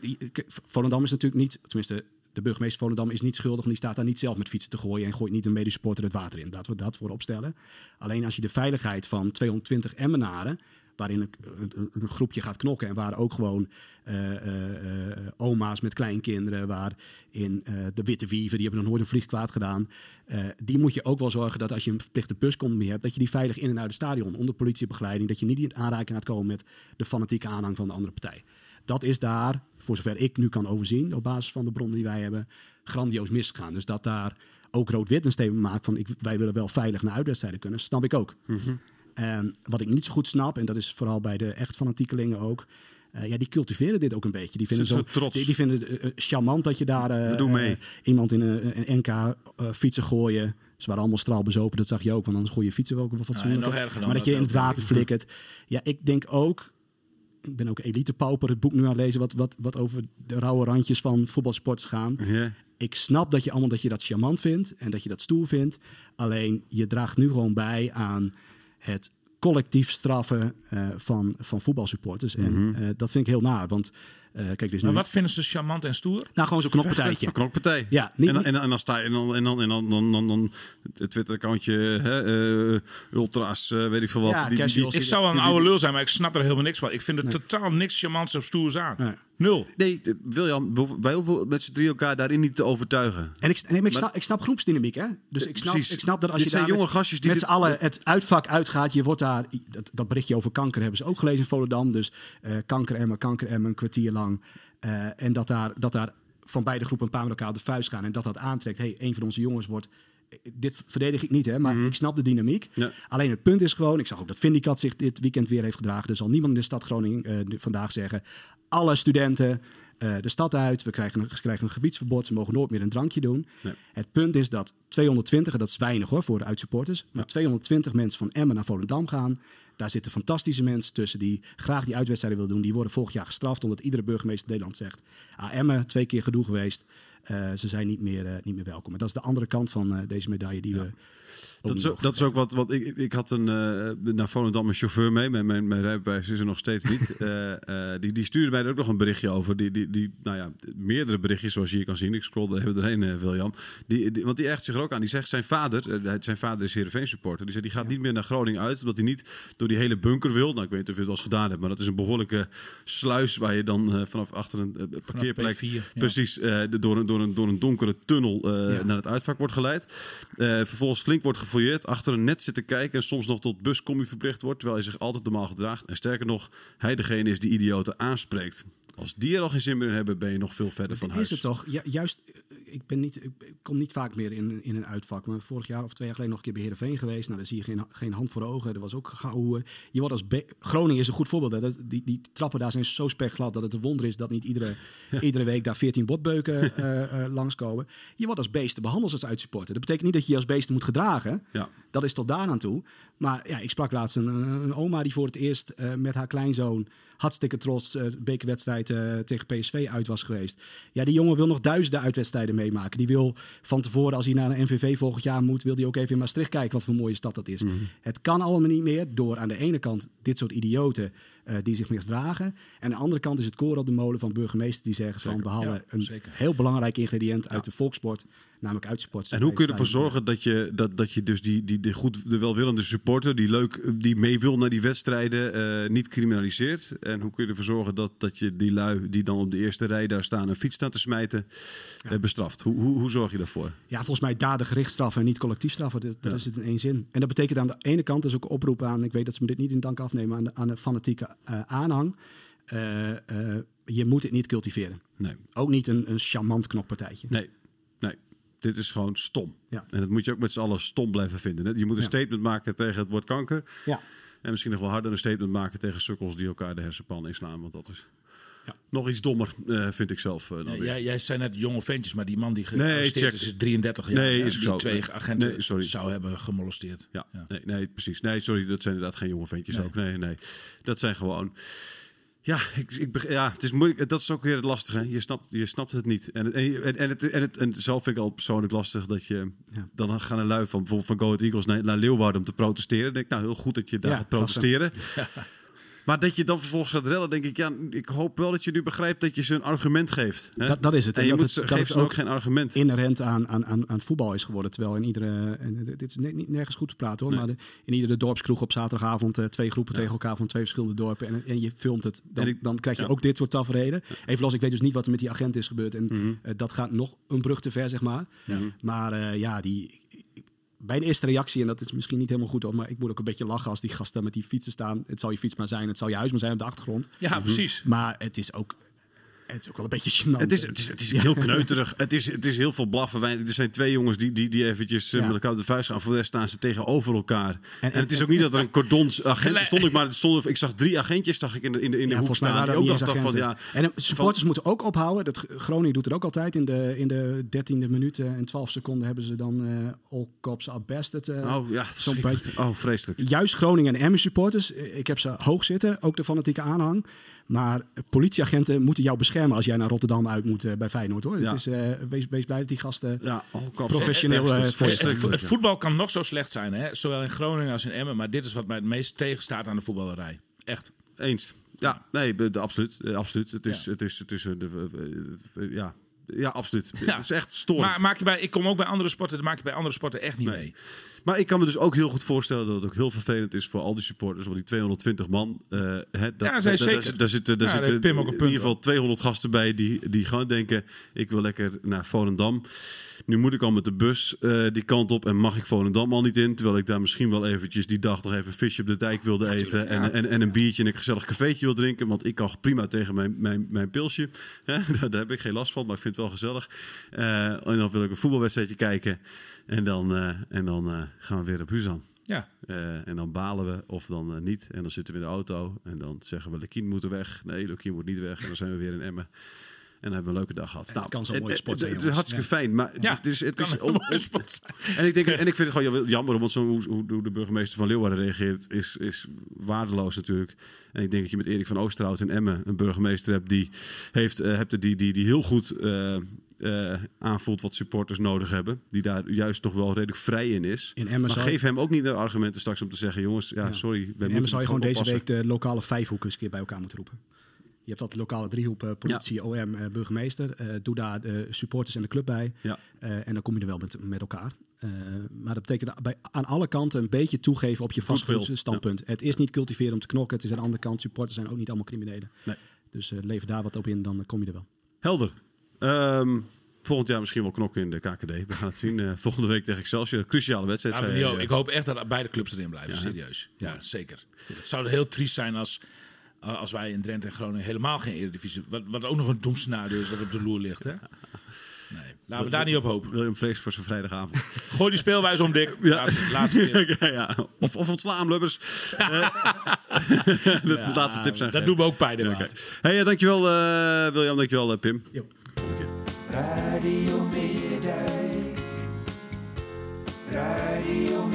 Volendam is natuurlijk niet, tenminste, de burgemeester Volendam is niet schuldig, want die staat daar niet zelf met fietsen te gooien en gooit niet een medesupporter het water in. Laten we dat voorop stellen. Alleen als je de veiligheid van 220 Emmenaren, waarin een, een, een groepje gaat knokken en waar ook gewoon eh, eh, eh, oma's met kleinkinderen, waar in eh, de Witte Wieven, die hebben nog nooit een vlieg kwaad gedaan, eh, die moet je ook wel zorgen dat als je een verplichte buscombi hebt, dat je die veilig in en uit het stadion onder politiebegeleiding, dat je niet in aanraking gaat komen met de fanatieke aanhang van de andere partij. Dat is daar, voor zover ik nu kan overzien, op basis van de bronnen die wij hebben, grandioos misgegaan. Dus dat daar ook rood-wit een statement maakt van ik, wij willen wel veilig naar uitwedstrijden kunnen, snap ik ook. En wat ik niet zo goed snap, en dat is vooral bij de echt fanatiekelingen ook, eh, ja, die cultiveren dit ook een beetje. Die vinden, Ze zo, trots. Die, die vinden het eh, charmant dat je daar eh, eh, iemand in een, een NK eh, fietsen gooien. Ze waren allemaal straalbezopen, dat zag je ook, want anders gooi je fietsen wel ook wat fatsoenlijker. nog erger dan maar dat dat je in het water flikkert. Ja, ik denk ook, ik ben ook Elite Pauper, het boek nu aan het lezen, wat, wat, wat over de rauwe randjes van voetbalsports gaan. Ja. Ik snap dat je allemaal dat je dat charmant vindt en dat je dat stoer vindt. Alleen je draagt nu gewoon bij aan het collectief straffen eh, van, van voetbalsupporters. En eh, dat vind ik heel naar. Want eh, kijk, dus nu. Maar wat vinden ze charmant en stoer? Nou, gewoon zo'n knokpartijtje. Een knokpartij. Ja, niet- en, niet- en, dan- en dan sta je en dan en dan en dan, dan, dan, dan het Twitter-accountje, hè, eh, ultras, eh, weet ik veel wat. Ja, die, die. Ik zou wel een oude lul zijn, maar ik snap er helemaal niks van. Ik vind er totaal niks charmants of stoers aan. Nee. Nul. Nee, eh, William, wij hoeven met z'n drie elkaar daarin niet te overtuigen. En ik, ik, Maar- snap, ik snap groepsdynamiek, hè? Dus ik snap, ik snap dat als Dit je zijn daar jonge met, gastjes die met z'n allen het uitvak uitgaat, je wordt daar... Dat, dat berichtje over kanker hebben ze ook gelezen in Volendam. Dus eh kanker Emmen, een kwartier lang. Eh, en dat daar, dat daar van beide groepen een paar met elkaar op de vuist gaan. En dat dat aantrekt. hey, een van onze jongens wordt. Dit verdedig ik niet, hè, maar ik snap de dynamiek. Ja. Alleen het punt is gewoon, ik zag ook dat Vindicat zich dit weekend weer heeft gedragen. Er zal niemand in de stad Groningen eh, vandaag zeggen. Alle studenten eh, de stad uit, we krijgen, een, krijgen een gebiedsverbod, ze mogen nooit meer een drankje doen. Nee. Het punt is dat 220, en dat is weinig hoor voor de uitsupporters, maar 220 mensen van Emmen naar Volendam gaan. Daar zitten fantastische mensen tussen die graag die uitwedstrijden willen doen. Die worden volgend jaar gestraft omdat iedere burgemeester in Nederland zegt... Ah, Emmen, twee keer gedoe geweest. Eh, ze zijn niet meer, eh, niet meer welkom. En dat is de andere kant van eh, deze medaille die we... Dat is, ook, dat is ook wat, wat ik, ik had een, naar Volendam een chauffeur mee. Mijn, mijn, mijn rijbewijs is er nog steeds niet. [laughs] Die, die stuurde mij er ook nog een berichtje over. Die, die, die, nou ja, meerdere berichtjes zoals je hier kan zien. Ik scroll er even doorheen, William. Die, die, want die echt zich er ook aan. Die zegt zijn vader, zijn vader is Heerenveen supporter. Die zegt die gaat niet meer naar Groningen uit. Omdat hij niet door die hele bunker wil. Nou, ik weet niet of je het al eens gedaan hebt. Maar dat is een behoorlijke sluis waar je dan vanaf achter een parkeerplek... P4, ja. Precies, de- door, een, door, een, door een donkere tunnel eh, Ja. naar het uitvak wordt geleid. Eh, vervolgens flink wordt gefouilleerd, achter een net zitten kijken en soms nog tot buscommie verplicht wordt, terwijl hij zich altijd normaal gedraagt. En sterker nog, hij degene is die idioten aanspreekt. Als die er al geen zin meer in hebben, ben je nog veel verder van is huis. het toch? Ja, juist, eh, ik, ben niet, ik kom niet vaak meer in, in een uitvak. Maar vorig jaar of twee jaar geleden nog een keer bij Heerenveen geweest. Nou, daar zie je geen, geen hand voor ogen. Er was ook gehouden. Je wordt als Be- Groningen is een goed voorbeeld. Hè. Dat, die, die trappen daar zijn zo spekglad dat het een wonder is dat niet iedere, iedere week daar 14 botbeuken [laughs] eh, langskomen. Je wordt als beesten behandeld als uitsupporter. Dat betekent niet dat je je als beesten moet gedragen. Ja. Dat is tot daar aan toe. Maar ja, ik sprak laatst een, een oma die voor het eerst eh, met haar kleinzoon hartstikke trots de bekerwedstrijd eh, tegen PSV uit was geweest. Ja, die jongen wil nog duizenden uitwedstrijden meemaken. Die wil van tevoren, als hij naar een MVV volgend jaar moet, wil hij ook even in Maastricht kijken wat voor mooie stad dat is. Het kan allemaal niet meer door aan de ene kant dit soort idioten eh, die zich misdragen. En aan de andere kant is het koren op de molen van burgemeesters die zeggen van we halen Ja, een heel belangrijk ingrediënt uit de volkssport, namelijk uitsporters. En hoe kun je ervoor zorgen dat je, dat, dat je dus die, die de, goed, de welwillende supporter, die leuk, die mee wil naar die wedstrijden, eh, niet criminaliseert? En hoe kun je ervoor zorgen dat, dat je die lui die dan op de eerste rij daar staan een fiets staan te smijten, eh, bestraft? Hoe, hoe, hoe zorg je daarvoor? Ja, volgens mij daden gericht straffen en niet collectief straffen. Dat, dat is het in één zin. En dat betekent aan de ene kant dus ook een oproep aan, ik weet dat ze me dit niet in dank afnemen, aan de, aan de fanatieke eh, aanhang. Je moet het niet cultiveren. Nee. Ook niet een, een charmant knokpartijtje. Nee. Dit is gewoon stom. Ja. En dat moet je ook met z'n allen stom blijven vinden. hè. Je moet een Ja. statement maken tegen het woord kanker. Ja. En misschien nog wel harder een statement maken tegen sukkels die elkaar de hersenpan inslaan. Want dat is Ja. nog iets dommer, eh, vind ik zelf. eh, dan Ja, weer. jij, jij zei net jonge ventjes, maar die man die Nee, gearresteerd check. is, is 33 jaar. Nee, is ook die zo. twee Nee, agenten nee, sorry. zou hebben gemolesteerd. Ja, Ja. Nee, nee, precies. Nee, sorry, dat zijn inderdaad geen jonge ventjes Nee. ook. Nee, nee. Dat zijn gewoon... Ja, ik, ik, ja, het is moeilijk. Dat is ook weer het lastige. Je snapt, je snapt het niet. En, en, en, en, het, en, het, en zelf vind ik al persoonlijk lastig dat je... Ja. Dan gaan een lui van bijvoorbeeld van Go Ahead Eagles naar, naar Leeuwarden om te protesteren. Dan denk ik, nou, heel goed dat je daar Ja, gaat protesteren. [laughs] Maar dat je dan vervolgens gaat rellen, denk ik... Ja, ik hoop wel dat je nu begrijpt dat je ze een argument geeft. Hè? Dat- dat is het. En En je dat moet is- ze, dat geef is ze ook ook geen argument. Inherent aan, aan, aan, aan voetbal is geworden. Terwijl in iedere. En dit is ne- niet nergens goed te praten hoor. Nee. Maar de- in iedere dorpskroeg op zaterdagavond. eh, twee groepen tegen elkaar van twee verschillende dorpen. En, en je filmt het. Dan, ik- dan krijg je ja. ook dit soort tafereelen. Even los, ik weet dus niet wat er met die agent is gebeurd. En Mhm. eh, dat gaat nog een brug te ver, zeg maar. Maar eh, ja, die. Bij de eerste reactie, en dat is misschien niet helemaal goed, hoor, maar ik moet ook een beetje lachen als die gasten met die fietsen staan. Het zal je fiets maar zijn, het zal je huis maar zijn op de achtergrond. Ja, precies. Maar het is ook, het is ook wel een beetje gênant. Het is, het is, het is heel [laughs] kneuterig. Het is, het is heel veel blaffen. Wij- Er zijn twee jongens die, die, die eventjes eh, Ja. met elkaar op de vuist gaan. Voor de rest staan ze tegenover elkaar. En, en- het is ook niet dat er een [laughs] cordonsagent Gelijk. stond. Ik, maar stond, ik zag drie agentjes zag ik in de, in de, in de Ja, hoek staan. ook van ja. en supporters moeten ook ophouden. Dat, Groningen doet het ook altijd. In de, in de 13e minuut eh, en 12 seconden hebben ze dan eh all cops are bastard. eh, Oh ja, zo'n oh vreselijk. Juist Groningen en Emmen supporters. Ik heb ze hoog zitten, ook de fanatieke aanhang. Maar politieagenten moeten jou beschermen als jij naar Rotterdam uit moet eh, bij Feyenoord. Hoor. Ja. Het is, eh, wees, wees blij dat die gasten... Professioneel, eh, Het, vreselijk. het voetbal kan nog zo slecht zijn, hè? zowel in Groningen als in Emmen. Maar dit is wat mij het meest tegenstaat aan de voetballerij. Echt. Eens. Ja, nee, de, de- absoluut. absoluut. Het is, Ja. het is, het is, de, ja, ja, absoluut. Ja. Het is echt storend. Maar maak je bij, ik kom ook bij andere sporten, dat maak je bij andere sporten echt niet Nee. mee. Maar ik kan me dus ook heel goed voorstellen dat het ook heel vervelend is voor al die supporters. Want die 220 man, eh, hè, dat, Ja, zij dat- zeker. Daar, zitten, daar Ja, zitten in ieder geval 200 gasten bij die, die gewoon denken... ik wil lekker naar Volendam. Nu moet ik al met de bus eh, die kant op en mag ik Volendam al niet in. Terwijl ik daar misschien wel eventjes die dag nog even een visje op de dijk wilde eten. En, en, en een biertje en een gezellig cafeetje wil drinken. Want ik kan prima tegen mijn, mijn, mijn pilsje. [laughs] Daar, daar heb ik geen last van, maar ik vind het wel gezellig. Eh, en dan wil ik een voetbalwedstrijdje kijken. En dan, eh, en dan eh, gaan we weer op Huzan. Ja. Eh, en dan balen we of dan niet. En dan zitten we in de auto. En dan zeggen we, Lekien moet er weg. Nee, Lekien moet niet weg. En dan zijn we weer in Emmen. En dan hebben we een leuke dag gehad. Nou, Het kan zo'n mooie sport zijn, Het is hartstikke fijn. Maar Ja, het is, het kan is een om- sport zijn. En ik, denk, en ik vind het gewoon ja, jammer, want zo, hoe, hoe, de burgemeester van Leeuwarden reageert, is, is waardeloos natuurlijk. En ik denk dat je met Erik van Oosterhout in Emmen een burgemeester hebt die, heeft, eh, hebt, die, die, die heel goed eh, aanvoelt wat supporters nodig hebben. Die daar juist toch wel redelijk vrij in is. In Emmen maar geef hem ook niet de argumenten straks om te zeggen, jongens, ja, Ja. sorry. wij En moeten dan zou je gewoon deze week de lokale vijfhoek eens een keer bij elkaar moeten roepen. Je hebt dat lokale driehoek, eh, politie, OM, eh, burgemeester. Doe daar de supporters en de club bij. Ja. En dan kom je er wel met, met elkaar. Maar dat betekent bij, aan alle kanten een beetje toegeven op je vastgeroeste veel, standpunt. Het is niet cultiveren om te knokken. Het is aan de andere kant, supporters zijn ook niet allemaal criminelen. Nee. Dus lever daar wat op in, dan kom je er wel. Helder. Ehm, volgend jaar misschien wel knokken in de KKD. We gaan het zien. Eh, volgende week tegen Excelsior. Cruciale wedstrijd. Zei, over- eh, ik hoop echt dat beide clubs erin blijven, Ja, serieus. Ja, zeker. Het zou heel triest zijn als, als wij in Drenthe en Groningen helemaal geen Eredivisie... Wat, wat ook nog een doemscenario is dat op de loer ligt, hè? Nee, laten we daar niet op hopen. William Vrees voor zijn vrijdagavond. Gooi die speelwijze om, Dick. Ja. Laatste, laatste tip. [laughs] ja, ja. Of, of ontslaan, Lubbers. Eh, [laughs] [laughs] de Ja, laatste tips zijn Dat doen we ook bij de Ja, maat. oké. Hey, eh, dankjewel eh, William, dankjewel eh, Pim. Radio Meerdijk. Radio